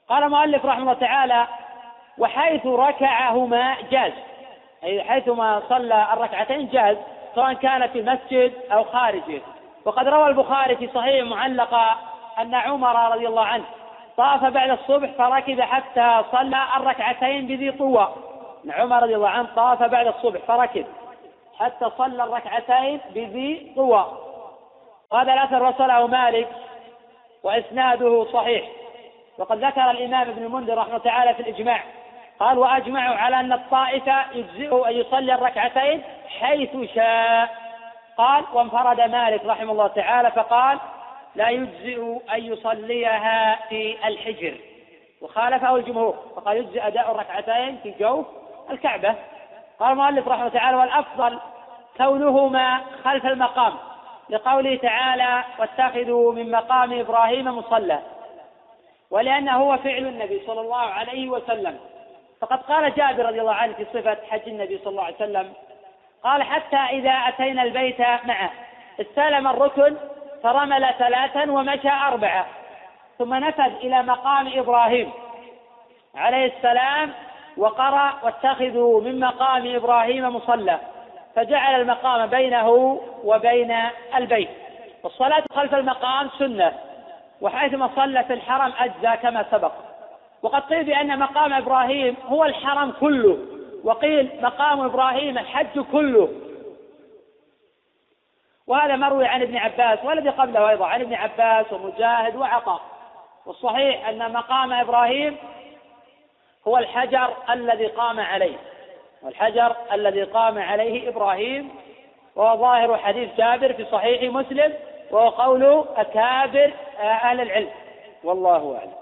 قال المؤلف رحمه الله تعالى وحيث ركعهما جاز. أي حيثما صلى الركعتين جاز سواء كان في المسجد أو خارجه. وقد روى البخاري في صحيح معلقا أن عمر رضي الله عنه طاف بعد الصبح فركب حتى صلى الركعتين بذي طوى عمر رضي الله عنه طاف بعد الصبح فركب. حتى صلى الركعتين بذي طوى هذا الأثر وصله مالك وإسناده صحيح. وقد ذكر الإمام ابن المنذر رحمه تعالى في الإجماع. قال وأجمعوا على أن الطائفة يجزئه أن يصلي الركعتين حيث شاء. قال وانفرد مالك رحمه الله تعالى فقال لا يجزئ أن يصليها في الحجر. وخالفه الجمهور فقال يجزئ أداء الركعتين في جوف الكعبة. قال المؤلف رحمه الله تعالى والأفضل كونهما خلف المقام. لقوله تعالى واتخذوا من مقام إبراهيم مصلى. ولأنه هو فعل النبي صلى الله عليه وسلم. فقد قال جابر رضي الله عنه في صفة حج النبي صلى الله عليه وسلم قال حتى إذا أتينا البيت معه استلم الركن فرمل ثلاثا ومشى أربعة ثم نفذ إلى مقام إبراهيم عليه السلام وقرأ واتخذوا من مقام إبراهيم مصلى فجعل المقام بينه وبين البيت. والصلاة خلف المقام سنة وحيثما صلى في الحرم أجزى كما سبق. وقد قيل بأن مقام إبراهيم هو الحرم كله وقيل مقام إبراهيم الحج كله. وهذا مروي عن ابن عباس والذي قبله أيضا عن ابن عباس ومجاهد وعطاء. والصحيح أن مقام إبراهيم هو الحجر الذي قام عليه. والحجر الذي قام عليه إبراهيم وهو ظاهر حديث جابر في صحيح مسلم وهو قول أكابر أهل العلم. والله أعلم.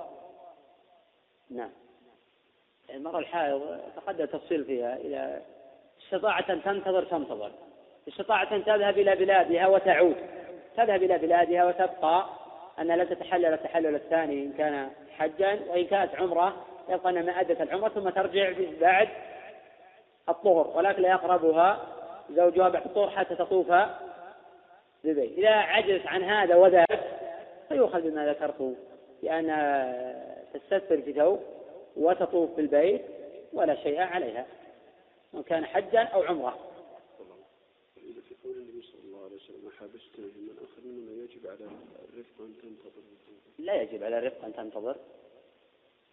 نعم. المرأة الحائض تقدم التفصيل فيها. إذا استطاعت أن تنتظر تنتظر. استطاعت أن تذهب إلى بلادها وتعود. تذهب إلى بلادها وتبقى أن لا تتحلل التحلل الثاني إن كان حجا وإن كانت عمرة أن ما أدت العمرة ثم ترجع بعد الطهر ولكن لا يقربها زوجها بعد الطهر حتى تطوف ببيت إذا عجزت عن هذا وذاك فيؤخذ بما ذكرت بأن تستثر في ثوب وتطوف بالبيت ولا شيء عليها وكان كان حجا أو عمرة.
في قول النبي صلى الله عليه وسلم حبست من آخر منه يجب على الرفق أن تنتظر.
لا يجب على الرفق أن تنتظر.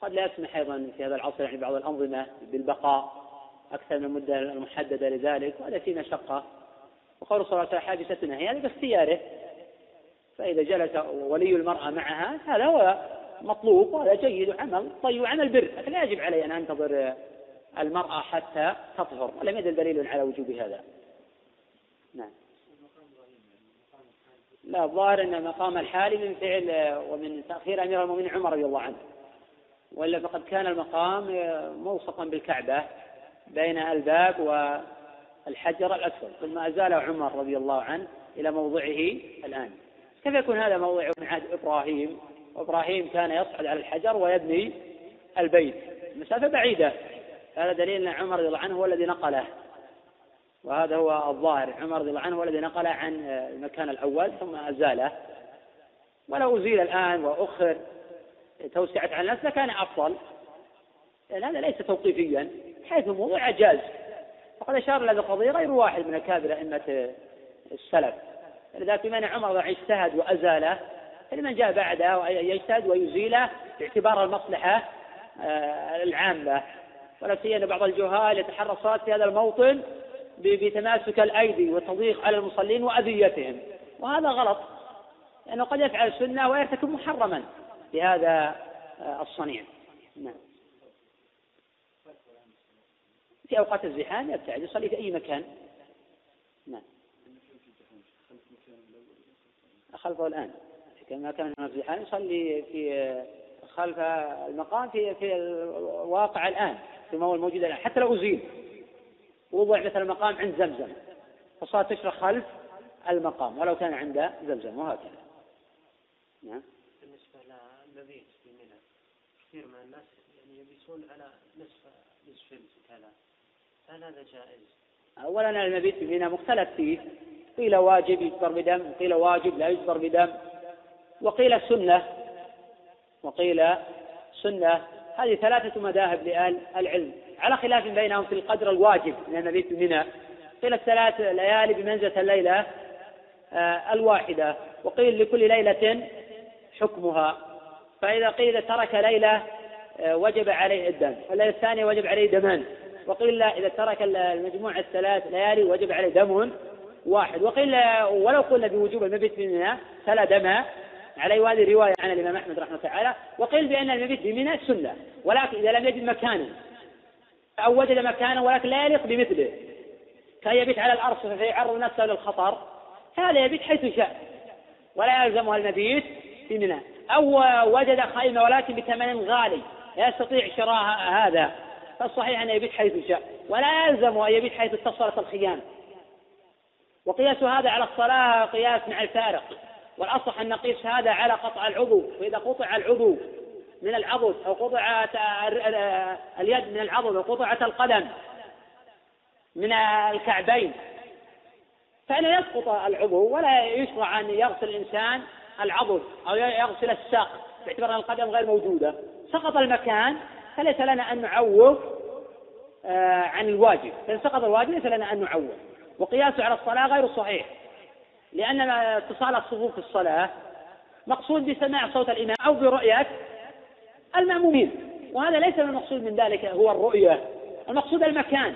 قد لا يسمح أيضا في هذا العصر يعني بعض الأنظمة بالبقاء أكثر من المدة المحددة لذلك وهذا في مشقة. وقول صلى الله عليه وسلم حادثتنا هي هذا باختياره. فإذا جلس ولي المرأة معها هذا هو مطلوب وهذا جيد وعمل طيب وعمل بر لكن لا يجب علي أن أنتظر المرأة حتى تطهر ولم يدل دليل على وجوب هذا. نعم. لا الظاهر أن مقام الحالي من فعل ومن تأخير أمير المؤمنين عمر رضي الله عنه. وإلا فقد كان المقام موصفا بالكعبة بين الباب والحجر الأسود ثم أزاله عمر رضي الله عنه إلى موضعه الآن. كيف يكون هذا موضع من عهد إبراهيم؟ وإبراهيم كان يصعد على الحجر ويبني البيت. مسافة بعيدة. هذا دليل أن عمر رضي الله عنه هو الذي نقله. وهذا هو الظاهر. عمر رضي الله عنه هو الذي نقله عن المكان الأول ثم أزاله. ولو أزيل الآن وأخر. توسعت على الناس لكان أفضل. لأن هذا ليس توقيفيا حيث موضع جاز. وقد أشار إلى القضية غير واحد من أكابر أئمة السلف. لذلك بما أن عمر اجتهد وأزاله فلمن جاء بعده يجتهد ويزيله باعتبار المصلحة آه، العامة. ولا سيما بعض الجهال يتحرى في هذا الموطن بتماسك الأيدي والتضييق على المصلين وأذيتهم. وهذا غلط لأنه قد يفعل السنة ويرتكب محرما. بهذا آه، الصنيع. نعم. في أوقات الزحام يبتعد يصلي في أي مكان. نعم. خلفه الآن. كما كان هناك زحام يصلي في خلف المقام في في الواقع الآن فيما هو الموجود الآن حتى لو أزيل. وضع مثل المقام عند زمزم. فالصلاة تشرع خلف المقام ولو كان عند زمزم وهكذا.
نعم. للمبيت في منى. كثير من الناس يعني يبيتون على نصف نصف كذا. هل هذا جائز؟
أولا المبيت في منى مختلف فيه. قيل واجب يجبر بدم وقيل واجب لا يجبر بدم. وقيل سنة. وقيل سنة. هذه ثلاثة مذاهب لأهل العلم. على خلاف بينهم في القدر الواجب من المبيت بمنى قيل الثلاث ليالي بمنزلة الليلة آه، الواحدة. وقيل لكل ليلة حكمها. فإذا قيل ترك ليلة آه، وجب عليه الدم. والليلة الثانية وجب عليه دمان. وقيل لا إذا ترك المجموعة الثلاث ليالي وجب عليه دم واحد. وقيل ولو قلنا بوجوب المبيت بمنى فلا دم عليه. وهذه رواية عن الإمام أحمد رحمه الله تعالى. وقيل بأن المبيت بمنى سنة ولكن إذا لم يجد مكانا أو وجد مكانا ولكن لا يليق بمثله كان يبيت على الأرصفة فيعرض نفسه للخطر هذا يبيت حيث شاء ولا يلزمها المبيت. في منى أو وجد خيمة ولكن بثمن غالي. لا يستطيع شراء هذا. فالصحيح أن يبيت حيث شاء. ولا يلزم أن يبيت حيث اتصلت الخيام. وقياس هذا على الصلاة قياس مع الفارق. والأصح أن نقيس هذا على قطع العضو. فإذا قطع العضو من العضد أو قطعت اليد من العضد أو قطعت القدم من الكعبين فإنه يسقط العضو ولا يشرع أن يغسل الإنسان العضد أو يغسل الساق باعتبار أن القدم غير موجودة. سقط المكان فليس لنا أن نعوض آه، عن الواجب. فإن سقط الواجب ليس لنا أن نعوض. وقياسه على الصلاة غير صحيح. لأن اتصال الصفوف في الصلاة مقصود بسماع صوت الإمام أو برؤية المأمومين. وهذا ليس المقصود من ذلك هو الرؤية. المقصود المكان.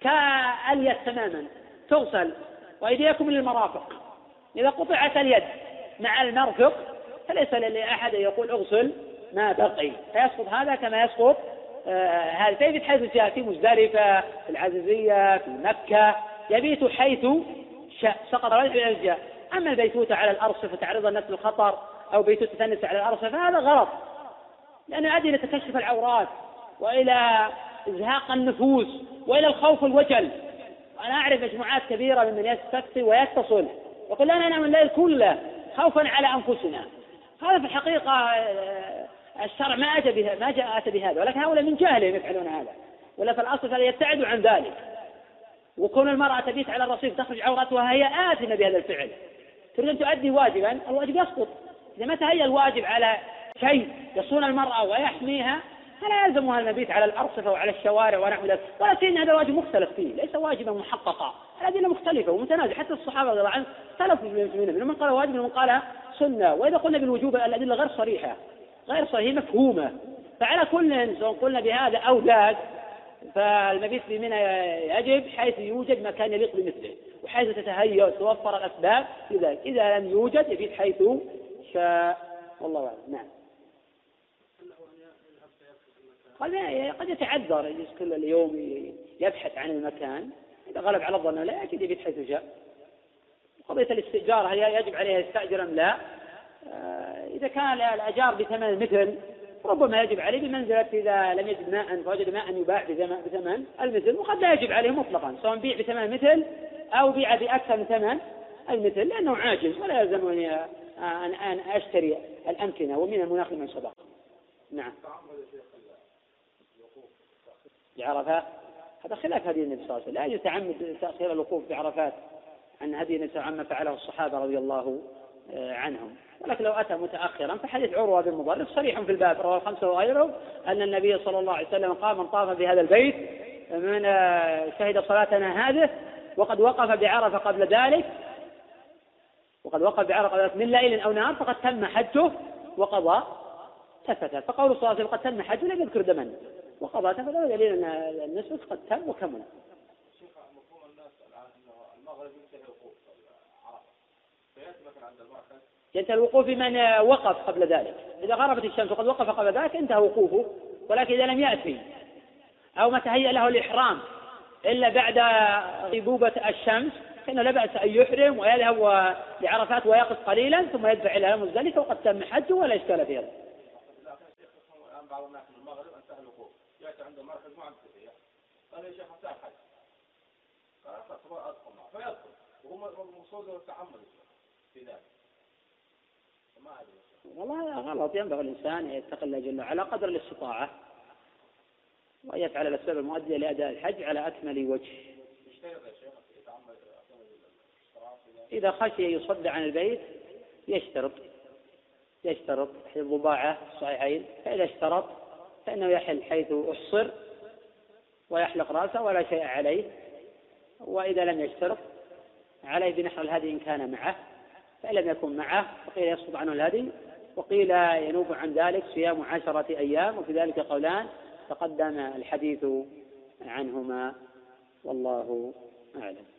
كاليد تماما. تغسل وأيديكم للمرافق. إذا قطعت اليد مع المرفق فليس لأحد يقول أغسل ما بقي. فيسقط هذا كما يسقط آه هذا تجد حيث جاء في مزدلفة في العزيزية في مكة. يبيت حيث سقط الجاء. أما البيتوتة على الأرصفة تعرض الناس للخطر أو بيتوتة تنس على الأرصفة فهذا غلط. لأنه يؤدي إلى تكشف العورات وإلى إزهاق النفوس وإلى الخوف والوجل أنا أعرف مجموعات كبيرة ممن يستفتي ويتصل يقول لا ننام الليل كله. خوفا على أنفسنا. هذا في الحقيقة آه، الشرع ما أتى بها ما جاء أتى بهذا. ولكن هؤلاء من جهلهم يفعلون هذا. ولا في الأصل فليبتعدوا عن ذلك. وكون المرأة تبيت على الرصيف تخرج عورتها هي آثمة بهذا الفعل. تريد أن تؤدي واجبا الواجب يسقط. إذا ما تهيأ الواجب على شيء يصون المرأة ويحميها فلا يلزمها المبيت على الأرصفة وعلى الشوارع ونحو ذلك ولا شيء هذا واجب مختلف فيه ليس واجبا محققا. الأدلة مختلفة ومتنازعة حتى الصحابة رضي الله عنهم اختلفوا منهم من قال واجب ومن قال سنة. وإذا قلنا بالوجوب الأدلة غير صريحة غير صريحة مفهومة. فعلى كل سواء قلنا بهذا أو ذاك فالمبيت في يجب حيث يوجد مكان يليق بمثله وحيث تتهيأ وتوفر الأسباب في ذلك. إذا لم يوجد يبيت حيث شاء. والله أعلم. نعم. قد قد يتعذر يجلس كل اليوم يبحث عن المكان. إذا غلب على الظن لا أكيد يبيت حيث جاء قضية الاستئجار هل يجب عليه يستأجر أم لا؟ آه، إذا كان الأجار بثمن المثل ربما يجب عليه بمنزلة إذا لم يجد ماء فوجد ماء يباع بثمن المثل وقد لا يجب عليه مطلقا. سواء بيع بثمن المثل أو بيع بأكثر من ثمن المثل لأنه عاجز ولا يلزمني أن أن أشتري الأمكنة ومن المناخ من سبق نعم. بعرفات. هذا خلاف هدي النبي صلى الله عليه وسلم. لا يتعمد تأخير الوقوف بعرفات عن هدي النبي عما فعله الصحابة رضي الله آه، عنهم. ولكن لو أتى متأخرا فحديث عروة بن مضرب صريح في الباب رواه الخمسة وغيره أن النبي صلى الله عليه وسلم قام من طاف بهذا البيت من آه، شهد صلاتنا هذه وقد وقف بعرفة قبل ذلك. وقد وقف بعرفة قبل ذلك من ليل أو نهار فقد تم حجه وقضى تفتت فقول صلى الله عليه وسلم قد تم حجه لم يذكر دما. وقضى تفتت دليل أن النسك قد تم وكمل. ينتهي الوقوف بمن وقف قبل ذلك. إذا غربت الشمس وقد وقف قبل ذلك انتهى وقوفه. ولكن إذا لم يأتي أو ما تهيأ له الإحرام إلا بعد غيبوبة الشمس فإنه لا بأس أن يحرم ويذهب لعرفات ويقف قليلا ثم يدفع إلى مزدلفة وقد تم حجه ولا إشكال في هذا. بعض الناس من المغرب انتهى الوقوف يأتي عنده مركز ما عنده قال يا شيخ انتهى الحج قال أدخل معه. فيدخل. وهو مقصود التحمل في ذلك. والله غلط. ينبغي الإنسان أن يتقي الله جل وعلا قدر الاستطاعة. ويفعل الأسباب المؤدية لأداء الحج على أكمل وجه. إذا خشي يصد عن البيت يشترط. يشترط حيث الضباعة الصحيحين. فإذا اشترط فإنه يحل حيث أحصر ويحلق رأسه ولا شيء عليه وإذا لم يشترط عليه بنحر الهدي إن كان معه فإن لم يكن معه فقيل يسقط عنه الهدي وقيل ينوب عن ذلك صيام عشرة أيام وفي ذلك قولان تقدم الحديث عنهما. والله أعلم.